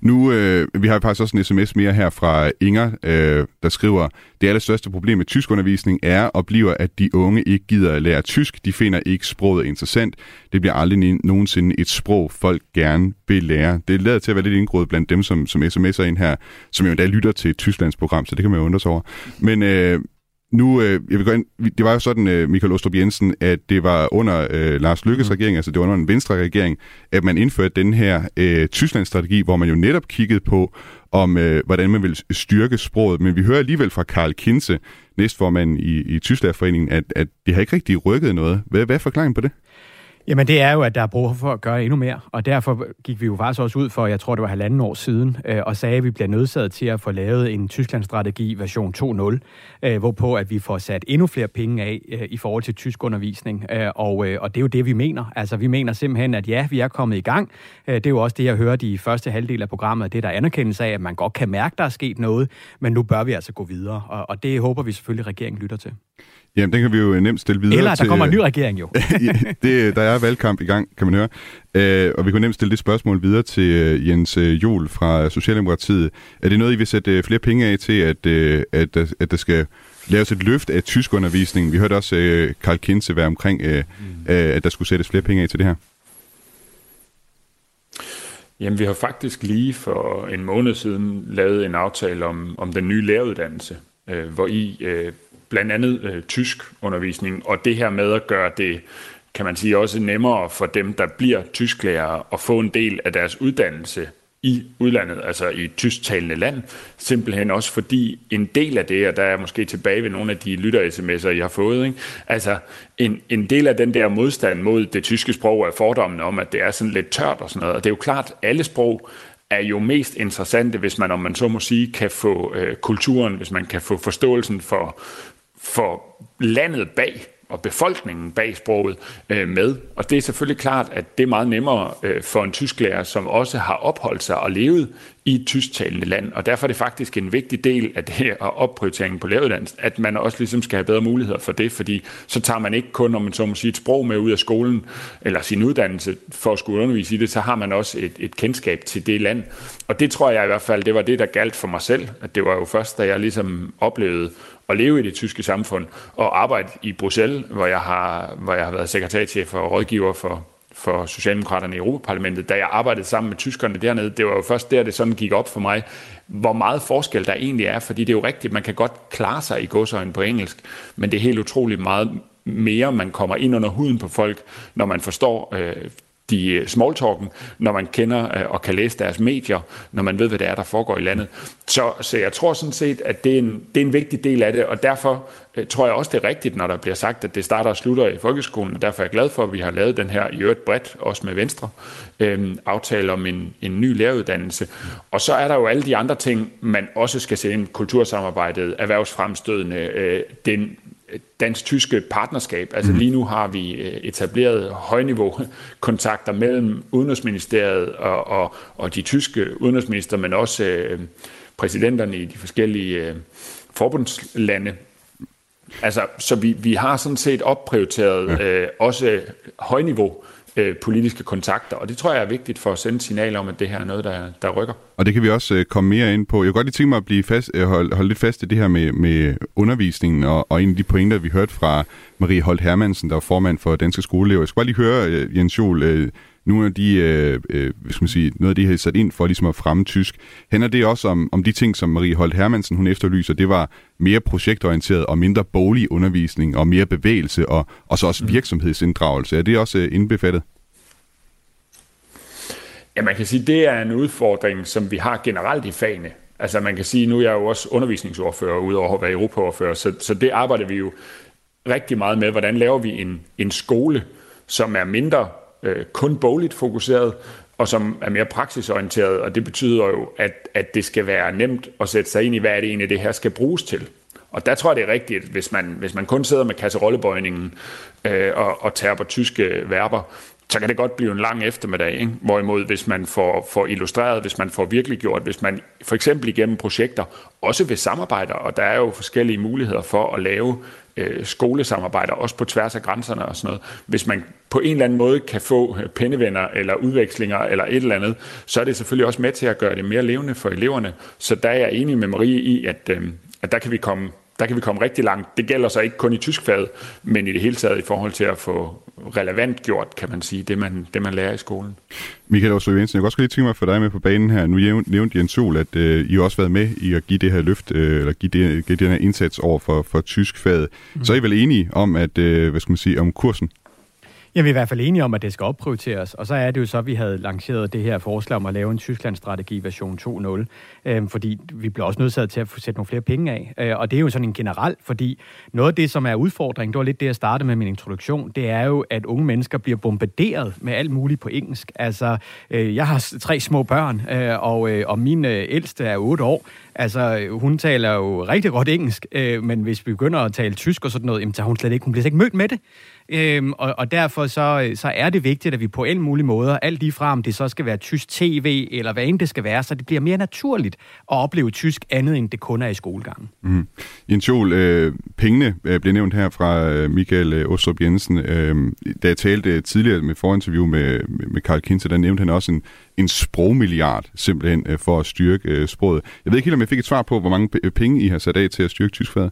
Nu, øh, vi har faktisk også en sms mere her fra Inger, øh, der skriver, det allerstørste problem med tyskundervisning er og bliver, at de unge ikke gider at lære tysk. De finder ikke sproget interessant. Det bliver aldrig nogensinde et sprog, folk gerne vil lære. Det lader til at være lidt indgået blandt dem, som, som sms'er ind her, som jo endda lytter til Tysklands program, så det kan man jo undre sig over. Men øh, nu, øh, jeg vil gå ind, det var jo sådan, øh, Michael Ostrup Jensen, at det var under øh, Lars Lykkes mm. regering, altså det var under en venstre regering, at man indførte den her øh, Tysklandsstrategi, hvor man jo netop kiggede på, om øh, hvordan man vil styrke sproget. Men vi hører alligevel fra Karl Kinse, næstformand i, i Tysklandforeningen, at, at det har ikke rigtig rykket noget. Hvad, hvad er forklaringen på det? Jamen det er jo, at der er brug for at gøre endnu mere, og derfor gik vi jo faktisk også ud for, jeg tror det var halvanden år siden, øh, og sagde, at vi bliver nødsaget til at få lavet en Tysklandsstrategi version 2.0, øh, hvorpå at vi får sat endnu flere penge af øh, i forhold til tysk undervisning, øh, og, øh, og det er jo det, vi mener. Altså vi mener simpelthen, at ja, vi er kommet i gang. Øh, det er jo også det, jeg hørte i første halvdel af programmet, det der anerkendelse af, at man godt kan mærke, at der er sket noget, men nu bør vi altså gå videre, og, og det håber vi selvfølgelig, at regeringen lytter til. Jamen, den kan vi jo nemt stille videre Eller der kommer en ny regering jo. (laughs) det, der er valgkamp i gang, kan man høre. Øh, og vi kan nemt stille det spørgsmål videre til øh, Jens øh, Jol fra Socialdemokratiet. Er det noget, I vil sætte flere penge af til, at, at, at der skal laves et løft af tyskundervisningen? Vi hørte også Karl Kinse være omkring, mm. at der skulle sættes flere penge af til det her. Jamen, vi har faktisk lige for en måned siden lavet en aftale om, om den nye læreruddannelse, øh, hvor I øh, blandt andet øh, tysk undervisning, og det her med at gøre det, kan man sige, også nemmere for dem, der bliver tysklærere, at få en del af deres uddannelse i udlandet, altså i et tysktalende land, simpelthen også fordi en del af det, og der er måske tilbage ved nogle af de lytter-sms'er, I har fået, ikke? altså en, en del af den der modstand mod det tyske sprog er fordommen om, at det er sådan lidt tørt og sådan noget, og det er jo klart, alle sprog er jo mest interessante, hvis man, om man så må sige, kan få øh, kulturen, hvis man kan få forståelsen for, for landet bag og befolkningen bag sproget øh, med. Og det er selvfølgelig klart, at det er meget nemmere øh, for en tysklærer, som også har opholdt sig og levet i et tysktalende land. Og derfor er det faktisk en vigtig del af det her opprioriteringen på læreruddannelsen, at man også ligesom skal have bedre muligheder for det, fordi så tager man ikke kun, om man så må sige, et sprog med ud af skolen, eller sin uddannelse for at skulle undervise i det, så har man også et, et kendskab til det land. Og det tror jeg i hvert fald, det var det, der galt for mig selv. At det var jo først, da jeg ligesom oplevede at leve i det tyske samfund og arbejde i Bruxelles, hvor jeg har, hvor jeg har været sekretærchef og rådgiver for, for Socialdemokraterne i Europaparlamentet, da jeg arbejdede sammen med tyskerne dernede, det var jo først der, det sådan gik op for mig, hvor meget forskel der egentlig er, fordi det er jo rigtigt, man kan godt klare sig i godsøjne på engelsk, men det er helt utroligt meget mere, man kommer ind under huden på folk, når man forstår øh, de øh, smalltalken, når man kender øh, og kan læse deres medier, når man ved, hvad det er, der foregår i landet. Så, så jeg tror sådan set, at det er, en, det er en vigtig del af det, og derfor øh, tror jeg også, det er rigtigt, når der bliver sagt, at det starter og slutter i folkeskolen, og derfor er jeg glad for, at vi har lavet den her i øvrigt bredt, også med Venstre, øhm, aftale om en, en ny læreruddannelse. Og så er der jo alle de andre ting, man også skal se ind, kultursamarbejdet, erhvervsfremstødende, øh, den dansk-tyske partnerskab. Altså mhm. lige nu har vi øh, etableret højniveau kontakter mellem Udenrigsministeriet og, og, og de tyske udenrigsminister, men også øh, præsidenterne i de forskellige øh, forbundslande. Altså, så vi, vi har sådan set opprioriteret øh, også højniveau øh, politiske kontakter. Og det tror jeg er vigtigt for at sende signal om, at det her er noget, der, der rykker. Og det kan vi også øh, komme mere ind på. Jeg kunne godt lige tænke mig at blive fast, øh, holde, holde lidt fast i det her med, med undervisningen, og, og en af de pointer, vi hørte fra Marie Holt Hermansen, der var formand for Danske Skoleelever. Jeg skal bare lige høre, øh, Jens Jol, øh, nogle af de, øh, øh, skal man sige, noget af det, I har sat ind for ligesom at fremme tysk. Hænder det også om, om de ting, som Marie Holt Hermansen hun efterlyser, det var mere projektorienteret og mindre bolig undervisning og mere bevægelse og, og så også mm. virksomhedsinddragelse. Er det også øh, indbefattet? Ja, man kan sige, det er en udfordring, som vi har generelt i fagene. Altså man kan sige, nu er jeg jo også undervisningsordfører, udover at være europaordfører, så, så det arbejder vi jo rigtig meget med. Hvordan laver vi en, en skole, som er mindre øh, kun bogligt fokuseret, og som er mere praksisorienteret, og det betyder jo, at, at det skal være nemt at sætte sig ind i, hvad er det egentlig, det her skal bruges til. Og der tror jeg, det er rigtigt, hvis man, hvis man kun sidder med kasserollebøjningen øh, og, og tager på tyske verber, så kan det godt blive en lang eftermiddag. Ikke? Hvorimod, hvis man får, får illustreret, hvis man får virkelig gjort, hvis man for eksempel igennem projekter, også ved samarbejder, og der er jo forskellige muligheder for at lave øh, skolesamarbejder, også på tværs af grænserne og sådan noget. Hvis man på en eller anden måde kan få øh, pennevenner eller udvekslinger eller et eller andet, så er det selvfølgelig også med til at gøre det mere levende for eleverne. Så der er jeg enig med Marie i, at, øh, at der kan vi komme der kan vi komme rigtig langt. Det gælder så ikke kun i tyskfaget, men i det hele taget i forhold til at få relevant gjort, kan man sige, det man, det man lærer i skolen. Michael Oslo Jensen, jeg kan også lige tænke mig for dig med på banen her. Nu nævnte Jens Sol, at øh, I har også været med i at give det her løft, øh, eller give, det, give den her indsats over for, for tyskfaget. Mm. Så er I vel enige om, at, øh, hvad skal man sige, om kursen? Ja, vi er i hvert fald enige om, at det skal opprioriteres, og så er det jo så, at vi havde lanceret det her forslag om at lave en Tyskland-strategi version 2.0, øh, fordi vi bliver også nødt til at få sætte nogle flere penge af, øh, og det er jo sådan en generel, fordi noget af det, som er udfordringen, det var lidt det, jeg startede med min introduktion, det er jo, at unge mennesker bliver bombarderet med alt muligt på engelsk. Altså, øh, jeg har tre små børn, øh, og, øh, og min øh, ældste er 8 år, Altså, hun taler jo rigtig godt engelsk, øh, men hvis vi begynder at tale tysk og sådan noget, jamen, så hun slet ikke, hun bliver slet ikke mødt med det. Øhm, og, og derfor så, øh, så er det vigtigt, at vi på alle mulige måder, alt lige fra om det så skal være tysk tv, eller hvad end det skal være, så det bliver mere naturligt at opleve tysk andet, end det kun er i skolegangen. Mm. Jens Jol, øh, pengene øh, blev nævnt her fra øh, Michael øh, Ostrup Jensen. Øh, da jeg talte øh, tidligere med forinterview med, med Karl Kinse, der nævnte han også en, en sprogmilliard simpelthen øh, for at styrke øh, sproget. Jeg ved ikke helt, om jeg fik et svar på, hvor mange penge I har sat af til at styrke tyskfaget.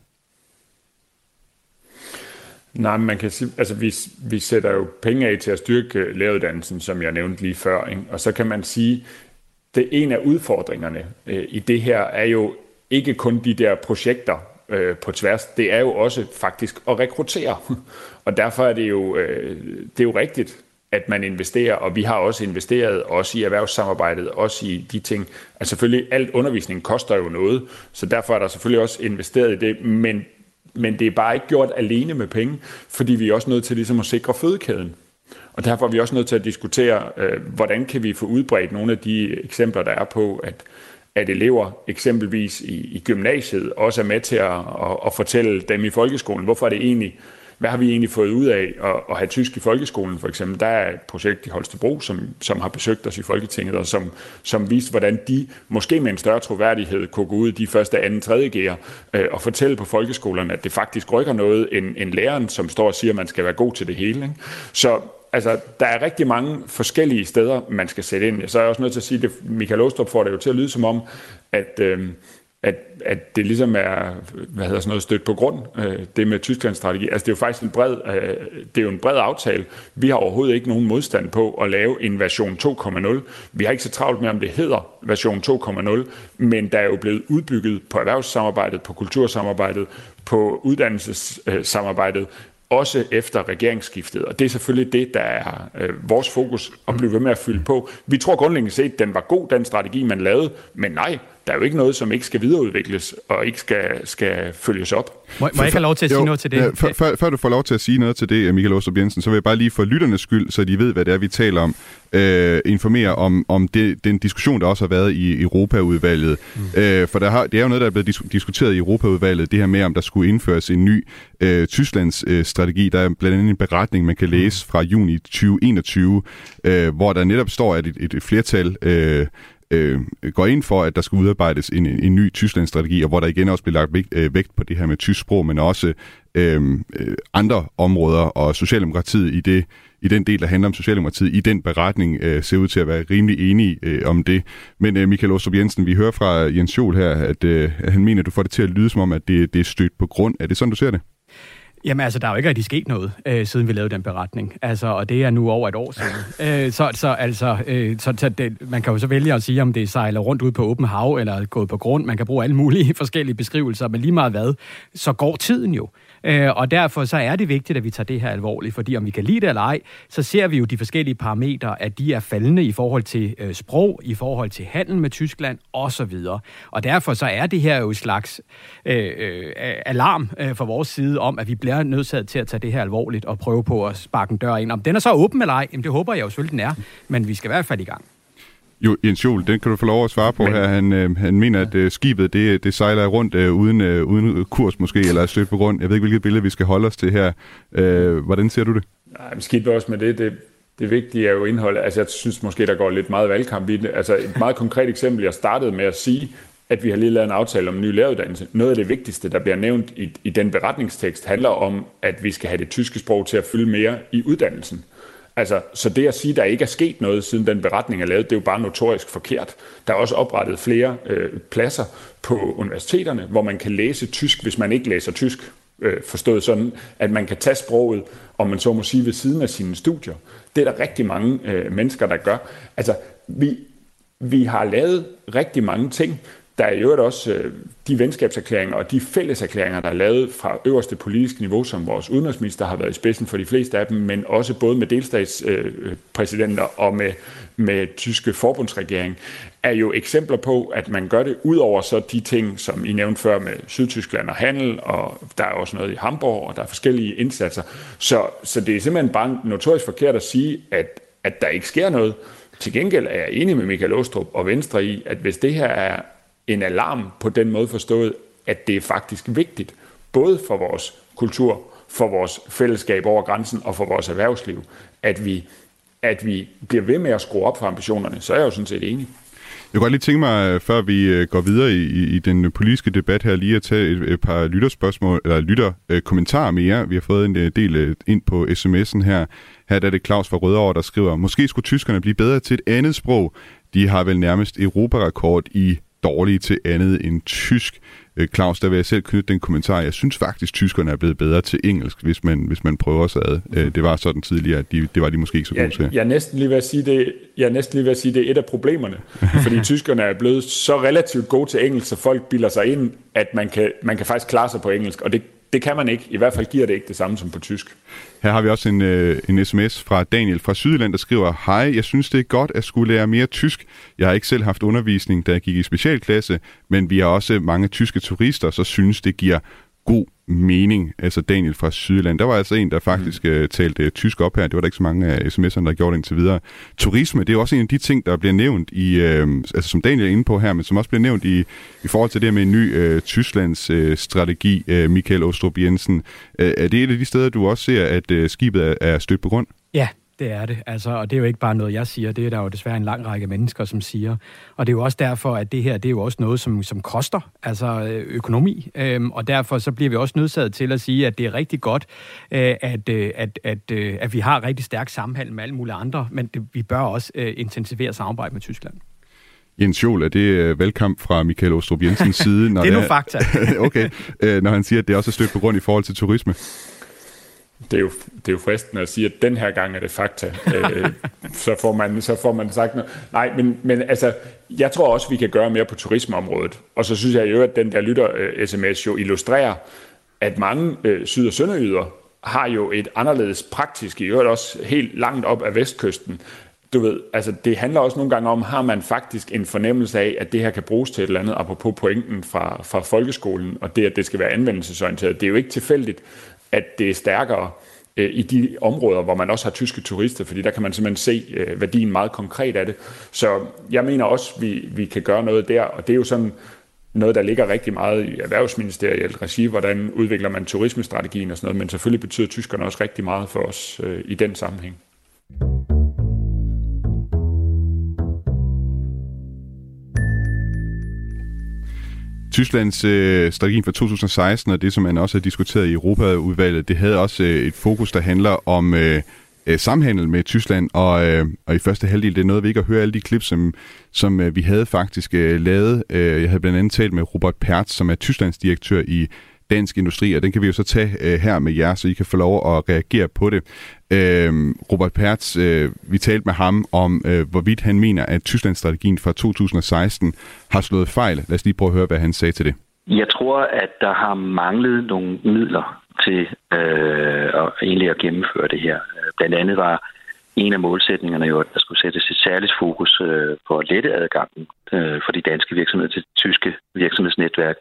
Nej, men man kan sige, altså vi, vi sætter jo penge af til at styrke øh, læreruddannelsen, som jeg nævnte lige før, ikke? og så kan man sige, det en af udfordringerne øh, i det her er jo ikke kun de der projekter øh, på tværs, det er jo også faktisk at rekruttere, (laughs) og derfor er det jo, øh, det er jo rigtigt, at man investerer, og vi har også investeret også i erhvervssamarbejdet, også i de ting. Altså selvfølgelig, alt undervisning koster jo noget, så derfor er der selvfølgelig også investeret i det, men men det er bare ikke gjort alene med penge, fordi vi er også nødt til ligesom at sikre fødekæden. Og derfor er vi også nødt til at diskutere, øh, hvordan kan vi få udbredt nogle af de eksempler, der er på, at, at elever eksempelvis i, i gymnasiet også er med til at, at, at fortælle dem i folkeskolen, hvorfor er det egentlig hvad har vi egentlig fået ud af at, at have tysk i folkeskolen, for eksempel? Der er et projekt i Holstebro, som, som har besøgt os i Folketinget, og som, som viste, hvordan de måske med en større troværdighed kunne gå ud i de første, anden, tredje gear øh, og fortælle på folkeskolerne, at det faktisk rykker noget, end, end læreren, som står og siger, at man skal være god til det hele. Ikke? Så altså, der er rigtig mange forskellige steder, man skal sætte ind. Så er jeg også nødt til at sige, at Michael Åstrup får det jo til at lyde som om, at, øh, at, at det ligesom er hvad hedder sådan noget, stødt på grund, øh, det med Tysklands strategi. Altså det er jo faktisk en bred, øh, det er jo en bred aftale. Vi har overhovedet ikke nogen modstand på at lave en version 2.0. Vi har ikke så travlt med, om det hedder version 2.0, men der er jo blevet udbygget på erhvervssamarbejdet, på kultursamarbejdet, på uddannelsessamarbejdet, også efter regeringsskiftet. Og det er selvfølgelig det, der er øh, vores fokus at blive ved med at fylde på. Vi tror grundlæggende set, at den var god, den strategi, man lavede, men nej, der er jo ikke noget, som ikke skal videreudvikles og ikke skal, skal følges op. Må, må jeg ikke have lov til at sige jo, noget til det? Ja, før, før, før du får lov til at sige noget til det, Michael Åstrup Jensen, så vil jeg bare lige for lytternes skyld, så de ved, hvad det er, vi taler om, øh, informere om, om det, den diskussion, der også har været i Europaudvalget. Mm. Øh, for der har, det er jo noget, der er blevet dis- diskuteret i Europaudvalget, det her med, om der skulle indføres en ny øh, Tysklands øh, strategi. Der er blandt andet en beretning, man kan læse fra juni 2021, øh, hvor der netop står, at et, et flertal øh, øh, går ind for, at der skal udarbejdes en, en ny Tysklandsstrategi, og hvor der igen også bliver lagt vægt, øh, vægt på det her med tysk sprog, men også øh, øh, andre områder, og Socialdemokratiet i det i den del, der handler om Socialdemokratiet, i den beretning øh, ser ud til at være rimelig enige øh, om det. Men øh, Michael Ostrup Jensen, vi hører fra Jens Jol her, at, øh, at han mener, at du får det til at lyde som om, at det, det er stødt på grund. Er det sådan, du ser det? Jamen altså, der er jo ikke rigtig sket noget, øh, siden vi lavede den beretning. Altså, og det er nu over et år siden. øh, så, så altså, øh, så, så det, man kan jo så vælge at sige, om det sejler rundt ud på åben hav, eller gået på grund. Man kan bruge alle mulige (laughs) forskellige beskrivelser, men lige meget hvad, så går tiden jo. Øh, og derfor så er det vigtigt, at vi tager det her alvorligt, fordi om vi kan lide det eller ej, så ser vi jo de forskellige parametre, at de er faldende i forhold til øh, sprog, i forhold til handel med Tyskland osv. Og derfor så er det her jo et slags øh, øh, alarm øh, fra vores side om, at vi bliver nødsaget til at tage det her alvorligt og prøve på at sparke en dør ind. Om den er så åben eller ej, jamen det håber jeg jo selvfølgelig, den er, men vi skal i hvert fald i gang. Jo, Jens Jol, den kan du få lov at svare på Men, her. Han, øh, han mener, at øh, skibet det, det sejler rundt øh, uden, øh, uden kurs måske, eller stødt på grund. Jeg ved ikke, hvilket billede vi skal holde os til her. Øh, hvordan ser du det? Nej, skidt også med det. det. Det vigtige er jo indholdet. Altså, jeg synes måske, der går lidt meget valgkamp i det. Altså, et meget konkret eksempel, jeg startede med at sige, at vi har lige lavet en aftale om en ny læreruddannelse. Noget af det vigtigste, der bliver nævnt i, i den beretningstekst, handler om, at vi skal have det tyske sprog til at fylde mere i uddannelsen. Altså, så det at sige, at der ikke er sket noget, siden den beretning er lavet, det er jo bare notorisk forkert. Der er også oprettet flere øh, pladser på universiteterne, hvor man kan læse tysk, hvis man ikke læser tysk. Øh, forstået sådan, at man kan tage sproget, om man så må sige, ved siden af sine studier. Det er der rigtig mange øh, mennesker, der gør. Altså, vi, vi har lavet rigtig mange ting, der er jo også øh, de venskabserklæringer og de fælleserklæringer, der er lavet fra øverste politiske niveau, som vores udenrigsminister har været i spidsen for de fleste af dem, men også både med delstatspræsidenter øh, og med, med tyske forbundsregering, er jo eksempler på, at man gør det ud over så de ting, som I nævnte før med Sydtyskland og handel, og der er også noget i Hamburg, og der er forskellige indsatser. Så, så det er simpelthen bare notorisk forkert at sige, at, at der ikke sker noget. Til gengæld er jeg enig med Michael Åstrup og Venstre i, at hvis det her er en alarm på den måde forstået, at det er faktisk vigtigt, både for vores kultur, for vores fællesskab over grænsen og for vores erhvervsliv, at vi, at vi bliver ved med at skrue op for ambitionerne, så er jeg jo sådan set enig. Jeg kunne godt lige tænke mig, øh, før vi øh, går videre i, i den politiske debat her, lige at tage et, et par lytterspørgsmål, eller lytterkommentarer mere. Vi har fået en øh, del øh, ind på sms'en her. Her er det Claus fra Rødovre, der skriver, måske skulle tyskerne blive bedre til et andet sprog. De har vel nærmest europarekord i dårlige til andet end tysk. Øh, Claus, der vil jeg selv knytte den kommentar. Jeg synes faktisk, at tyskerne er blevet bedre til engelsk, hvis man, hvis man prøver sig ad. Mm. Det var sådan tidligere, at de, det var de måske ikke så gode jeg, til. Jeg er næsten lige ved at sige, det, jeg er næsten lige ved at sige, det er et af problemerne. (laughs) fordi tyskerne er blevet så relativt gode til engelsk, så folk bilder sig ind, at man kan, man kan faktisk klare sig på engelsk. Og det, det kan man ikke. I hvert fald giver det ikke det samme som på tysk. Her har vi også en, øh, en sms fra Daniel fra Sydland, der skriver, Hej, jeg synes det er godt at skulle lære mere tysk. Jeg har ikke selv haft undervisning, da jeg gik i specialklasse, men vi har også mange tyske turister, så synes det giver god mening, altså Daniel fra Sydland. Der var altså en, der faktisk mm. talte uh, tysk op her. Det var der ikke så mange af sms'erne, der gjorde det indtil videre. Turisme, det er også en af de ting, der bliver nævnt i, uh, altså som Daniel er inde på her, men som også bliver nævnt i, i forhold til det med en ny uh, Tysklands uh, strategi, uh, Michael Ostrup Jensen. Uh, er det et af de steder, du også ser, at uh, skibet er, er stødt på grund? Ja, det er det. Altså, og det er jo ikke bare noget, jeg siger. Det er der jo desværre en lang række mennesker, som siger. Og det er jo også derfor, at det her, det er jo også noget, som, som koster, altså øh, økonomi. Øhm, og derfor så bliver vi også nødsaget til at sige, at det er rigtig godt, øh, at, øh, at, at, øh, at vi har rigtig stærk sammenhæng med alle mulige andre, men det, vi bør også øh, intensivere samarbejde med Tyskland. Jens Jol, er det øh, valgkamp fra Michael Ostrup Jensens side? Når (laughs) det er nu fakta. (laughs) okay, øh, når han siger, at det også er stødt på grund i forhold til turisme det er, jo, det er jo fristende at sige, at den her gang er det fakta. (laughs) øh, så, får man, så får man sagt noget. Nej, men, men altså, jeg tror også, vi kan gøre mere på turismeområdet. Og så synes jeg jo, at den der lytter-sms jo illustrerer, at mange øh, syd- og sønderjyder har jo et anderledes praktisk, i øvrigt også helt langt op af vestkysten. Du ved, altså det handler også nogle gange om, har man faktisk en fornemmelse af, at det her kan bruges til et eller andet, apropos pointen fra, fra folkeskolen, og det, at det skal være anvendelsesorienteret. Det er jo ikke tilfældigt, at det er stærkere øh, i de områder, hvor man også har tyske turister, fordi der kan man simpelthen se øh, værdien meget konkret af det. Så jeg mener også, at vi, vi kan gøre noget der, og det er jo sådan noget, der ligger rigtig meget i erhvervsministeriet regi, hvordan udvikler man turismestrategien og sådan noget, men selvfølgelig betyder tyskerne også rigtig meget for os øh, i den sammenhæng. Tysklands øh, strategi for 2016, og det, som man også har diskuteret i Europaudvalget, det havde også øh, et fokus, der handler om øh, øh, samhandel med Tyskland, og, øh, og i første halvdel, det er noget, vi ikke har hørt alle de klip, som, som øh, vi havde faktisk øh, lavet. Øh, jeg havde blandt andet talt med Robert Pertz, som er Tysklands direktør i Dansk Industri, og den kan vi jo så tage øh, her med jer, så I kan få lov at reagere på det. Øh, Robert Pertz, øh, vi talte med ham om, øh, hvorvidt han mener, at Tysklandsstrategien fra 2016 har slået fejl. Lad os lige prøve at høre, hvad han sagde til det. Jeg tror, at der har manglet nogle midler til øh, at, egentlig at gennemføre det her. Blandt andet var en af målsætningerne jo, at der skulle sættes et særligt fokus øh, på at lette adgangen øh, for de danske virksomheder til tyske virksomhedsnetværk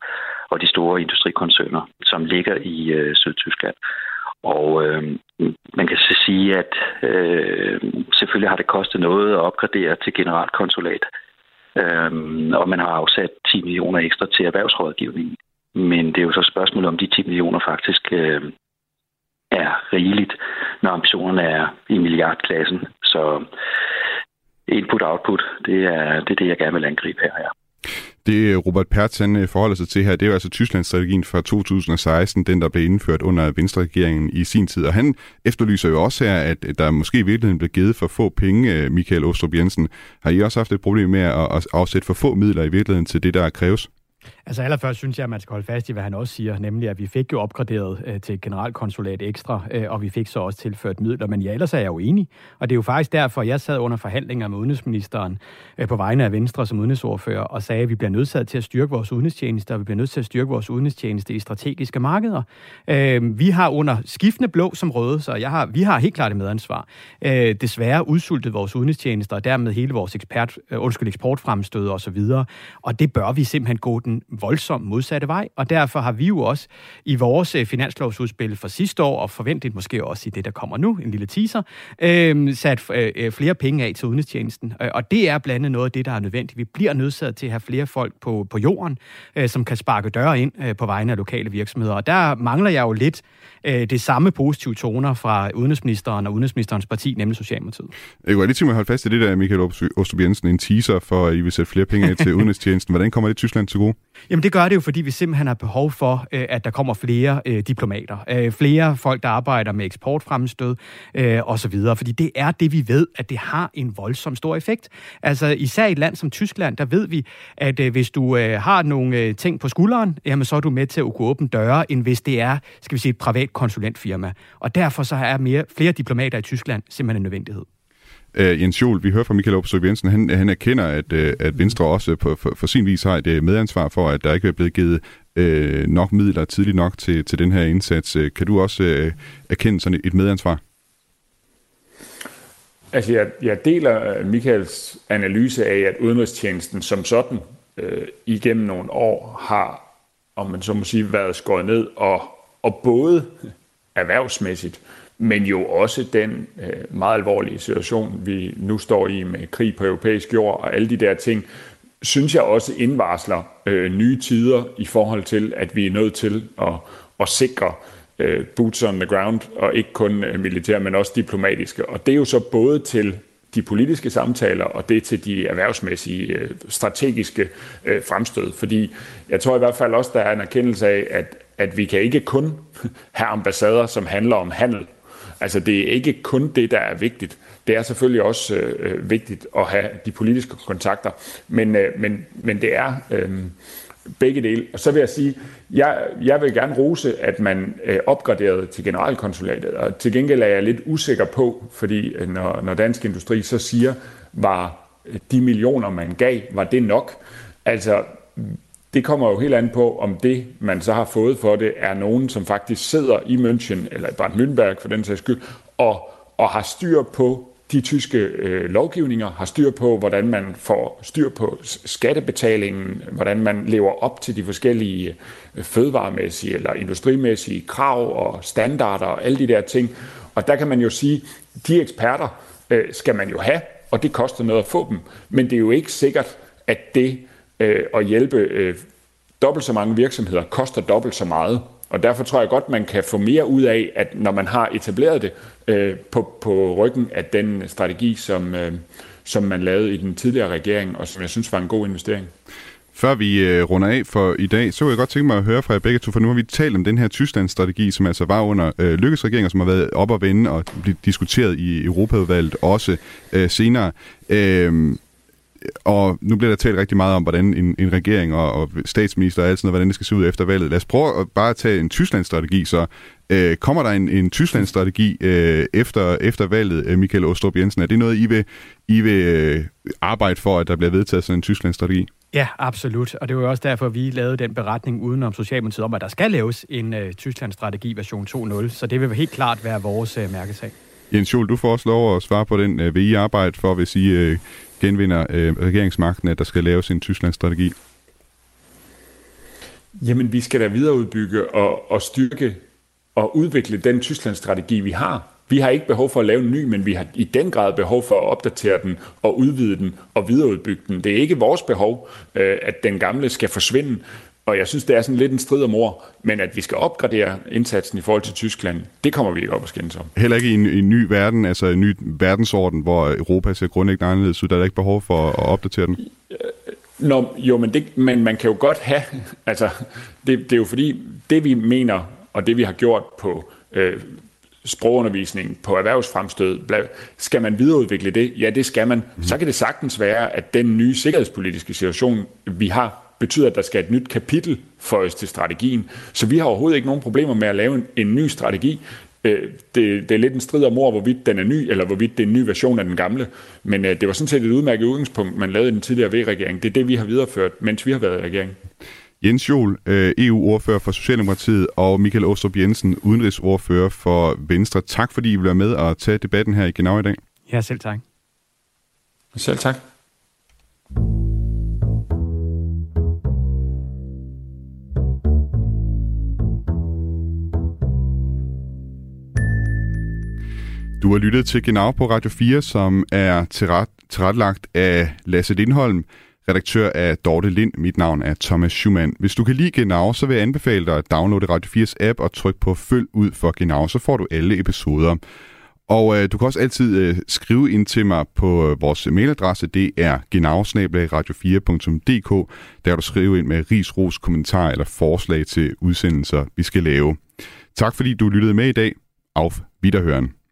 og de store industrikoncerner, som ligger i øh, Sydtyskland. Og øh, man kan så sige, at øh, selvfølgelig har det kostet noget at opgradere til generalkonsulat, øh, og man har afsat 10 millioner ekstra til erhvervsrådgivning. Men det er jo så spørgsmålet om de 10 millioner faktisk øh, er rigeligt, når ambitionerne er i milliardklassen. Så input-output, det er, det er det, jeg gerne vil angribe her. Ja. Det øh, Robert Pertz han øh, forholder sig til her, det er jo altså Tysklandsstrategien fra 2016, den der blev indført under Venstre-regeringen i sin tid. Og han efterlyser jo også her, at der måske i virkeligheden blev givet for få penge, øh, Michael Ostrup Jensen. Har I også haft et problem med at afsætte for få midler i virkeligheden til det, der kræves? Altså allerførst synes jeg, at man skal holde fast i, hvad han også siger, nemlig at vi fik jo opgraderet øh, til generalkonsulat ekstra, øh, og vi fik så også tilført midler. Men ja, ellers er jeg jo enig. Og det er jo faktisk derfor, jeg sad under forhandlinger med udenrigsministeren øh, på vegne af Venstre som udenrigsordfører, og sagde, at vi bliver nødsaget til at styrke vores udenrigstjeneste, og vi bliver nødt til at styrke vores udenrigstjeneste i strategiske markeder. Øh, vi har under skiftende blå som røde, så jeg har, vi har helt klart et medansvar. Øh, desværre udsultet vores udenrigstjenester, og dermed hele vores ekspert, øh, undskyld, eksportfremstød og så videre. Og det bør vi simpelthen gå den voldsomt modsatte vej, og derfor har vi jo også i vores finanslovsudspil for sidste år, og forventet måske også i det, der kommer nu, en lille teaser, øh, sat øh, flere penge af til udenrigstjenesten. Og det er blandt andet noget af det, der er nødvendigt. Vi bliver nødsaget til at have flere folk på, på jorden, øh, som kan sparke døre ind øh, på vegne af lokale virksomheder. Og der mangler jeg jo lidt øh, det samme positive toner fra udenrigsministeren og udenrigsministerens parti, nemlig Socialdemokratiet. Jeg kunne lige tænke mig at holde fast i det der, Michael Ostrup Jensen, en teaser for, at I vil sætte flere penge af til udenrigstjenesten. Hvordan kommer det Tyskland til gode? Jamen det gør det jo, fordi vi simpelthen har behov for, øh, at der kommer flere øh, diplomater. Øh, flere folk, der arbejder med eksportfremstød øh, osv. Fordi det er det, vi ved, at det har en voldsom stor effekt. Altså især i et land som Tyskland, der ved vi, at øh, hvis du øh, har nogle øh, ting på skulderen, jamen så er du med til at kunne åbne døre, end hvis det er, skal vi sige, et privat konsulentfirma. Og derfor så er mere, flere diplomater i Tyskland simpelthen en nødvendighed øh, Jens Jol, vi hører fra Michael Opsøg Jensen, han, han erkender, at, øh, at Venstre også på, for, for sin vis har et øh, medansvar for, at der ikke er blevet givet øh, nok midler tidligt nok til, til den her indsats. Øh, kan du også øh, erkende sådan et, medansvar? Altså, jeg, jeg deler øh, Michaels analyse af, at udenrigstjenesten som sådan øh, igennem nogle år har, om man så må sige, været skåret ned, og, og både erhvervsmæssigt, men jo også den øh, meget alvorlige situation, vi nu står i med krig på europæisk jord og alle de der ting, synes jeg også indvarsler øh, nye tider i forhold til, at vi er nødt til at, at sikre øh, boots on the ground, og ikke kun øh, militære, men også diplomatiske. Og det er jo så både til de politiske samtaler, og det til de erhvervsmæssige, øh, strategiske øh, fremstød. Fordi jeg tror i hvert fald også, der er en erkendelse af, at, at vi kan ikke kun (laughs) have ambassader, som handler om handel Altså det er ikke kun det, der er vigtigt. Det er selvfølgelig også øh, øh vigtigt at have de politiske kontakter, men, øh, men, men det er øh, begge dele. Og så vil jeg sige, jeg, jeg vil gerne rose, at man øh, opgraderede til generalkonsulatet, og til gengæld er jeg lidt usikker på, fordi øh, når, når Dansk Industri så siger, var øh, de millioner, man gav, var det nok? Altså, det kommer jo helt an på, om det, man så har fået for det, er nogen, som faktisk sidder i München, eller i Bad Nürnberg for den sags skyld, og, og har styr på de tyske øh, lovgivninger, har styr på, hvordan man får styr på skattebetalingen, hvordan man lever op til de forskellige øh, fødevaremæssige eller industrimæssige krav og standarder og alle de der ting. Og der kan man jo sige, de eksperter øh, skal man jo have, og det koster noget at få dem. Men det er jo ikke sikkert, at det øh, at hjælpe øh, dobbelt så mange virksomheder koster dobbelt så meget. Og derfor tror jeg godt, man kan få mere ud af, at når man har etableret det øh, på, på ryggen af den strategi, som, øh, som man lavede i den tidligere regering, og som jeg synes var en god investering. Før vi øh, runder af for i dag, så vil jeg godt tænke mig at høre fra jer begge to, for nu har vi talt om den her Tysklands-strategi, som altså var under øh, Lykkes som har været op og vende og blive diskuteret i Europaudvalget også øh, senere. Øh, og nu bliver der talt rigtig meget om, hvordan en, en regering og, og statsminister og alt sådan noget, hvordan det skal se ud efter valget. Lad os prøve at bare tage en Tysklandsstrategi, så øh, kommer der en, en Tysklandsstrategi øh, efter, efter valget, øh, Michael Ostrup Jensen? Er det noget, I vil, I vil øh, arbejde for, at der bliver vedtaget sådan en Tysklandsstrategi? Ja, absolut. Og det var jo også derfor, vi lavede den beretning udenom Socialdemokratiet om, at der skal laves en uh, Tyskland-strategi version 2.0. Så det vil helt klart være vores uh, mærkesag. Jens Jol, du får også lov at svare på den. Uh, vil I arbejde for, hvis I uh, genvinder øh, regeringsmagten, at der skal laves en Tyskland-strategi? Jamen, vi skal da videreudbygge og, og styrke og udvikle den Tyskland-strategi, vi har. Vi har ikke behov for at lave en ny, men vi har i den grad behov for at opdatere den og udvide den og videreudbygge den. Det er ikke vores behov, øh, at den gamle skal forsvinde. Og jeg synes, det er sådan lidt en strid om ord, men at vi skal opgradere indsatsen i forhold til Tyskland, det kommer vi ikke op at skændes om. Heller ikke i en, en ny verden, altså en ny verdensorden, hvor Europa ser grundlæggende anderledes ud, der er ikke behov for at opdatere den? Nå, jo, men, det, men man kan jo godt have, (laughs) altså, det, det er jo fordi, det vi mener, og det vi har gjort på øh, sprogundervisning, på erhvervsfremstød, skal man videreudvikle det? Ja, det skal man. Mm. Så kan det sagtens være, at den nye sikkerhedspolitiske situation, vi har, betyder, at der skal et nyt kapitel for os til strategien. Så vi har overhovedet ikke nogen problemer med at lave en, en ny strategi. Øh, det, det er lidt en strid om ord, hvorvidt den er ny, eller hvorvidt det er en ny version af den gamle. Men øh, det var sådan set et udmærket udgangspunkt, man lavede i den tidligere V-regering. Det er det, vi har videreført, mens vi har været i regering. Jens Jol, øh, EU-ordfører for Socialdemokratiet, og Michael Åstrup Jensen, udenrigsordfører for Venstre. Tak fordi I vil med og tage debatten her i Genau i dag. Ja, selv tak. Selv tak. Du har lyttet til Genau på Radio 4, som er tilrettelagt af Lasse Lindholm, redaktør af Dorte Lind. Mit navn er Thomas Schumann. Hvis du kan lide Genau, så vil jeg anbefale dig at downloade Radio 4's app og trykke på Følg ud for Genau, så får du alle episoder. Og øh, du kan også altid øh, skrive ind til mig på øh, vores mailadresse. Det er genau-radio4.dk. Der kan du skrive ind med ris, ros, kommentar eller forslag til udsendelser, vi skal lave. Tak fordi du lyttede med i dag. Auf Wiederhören.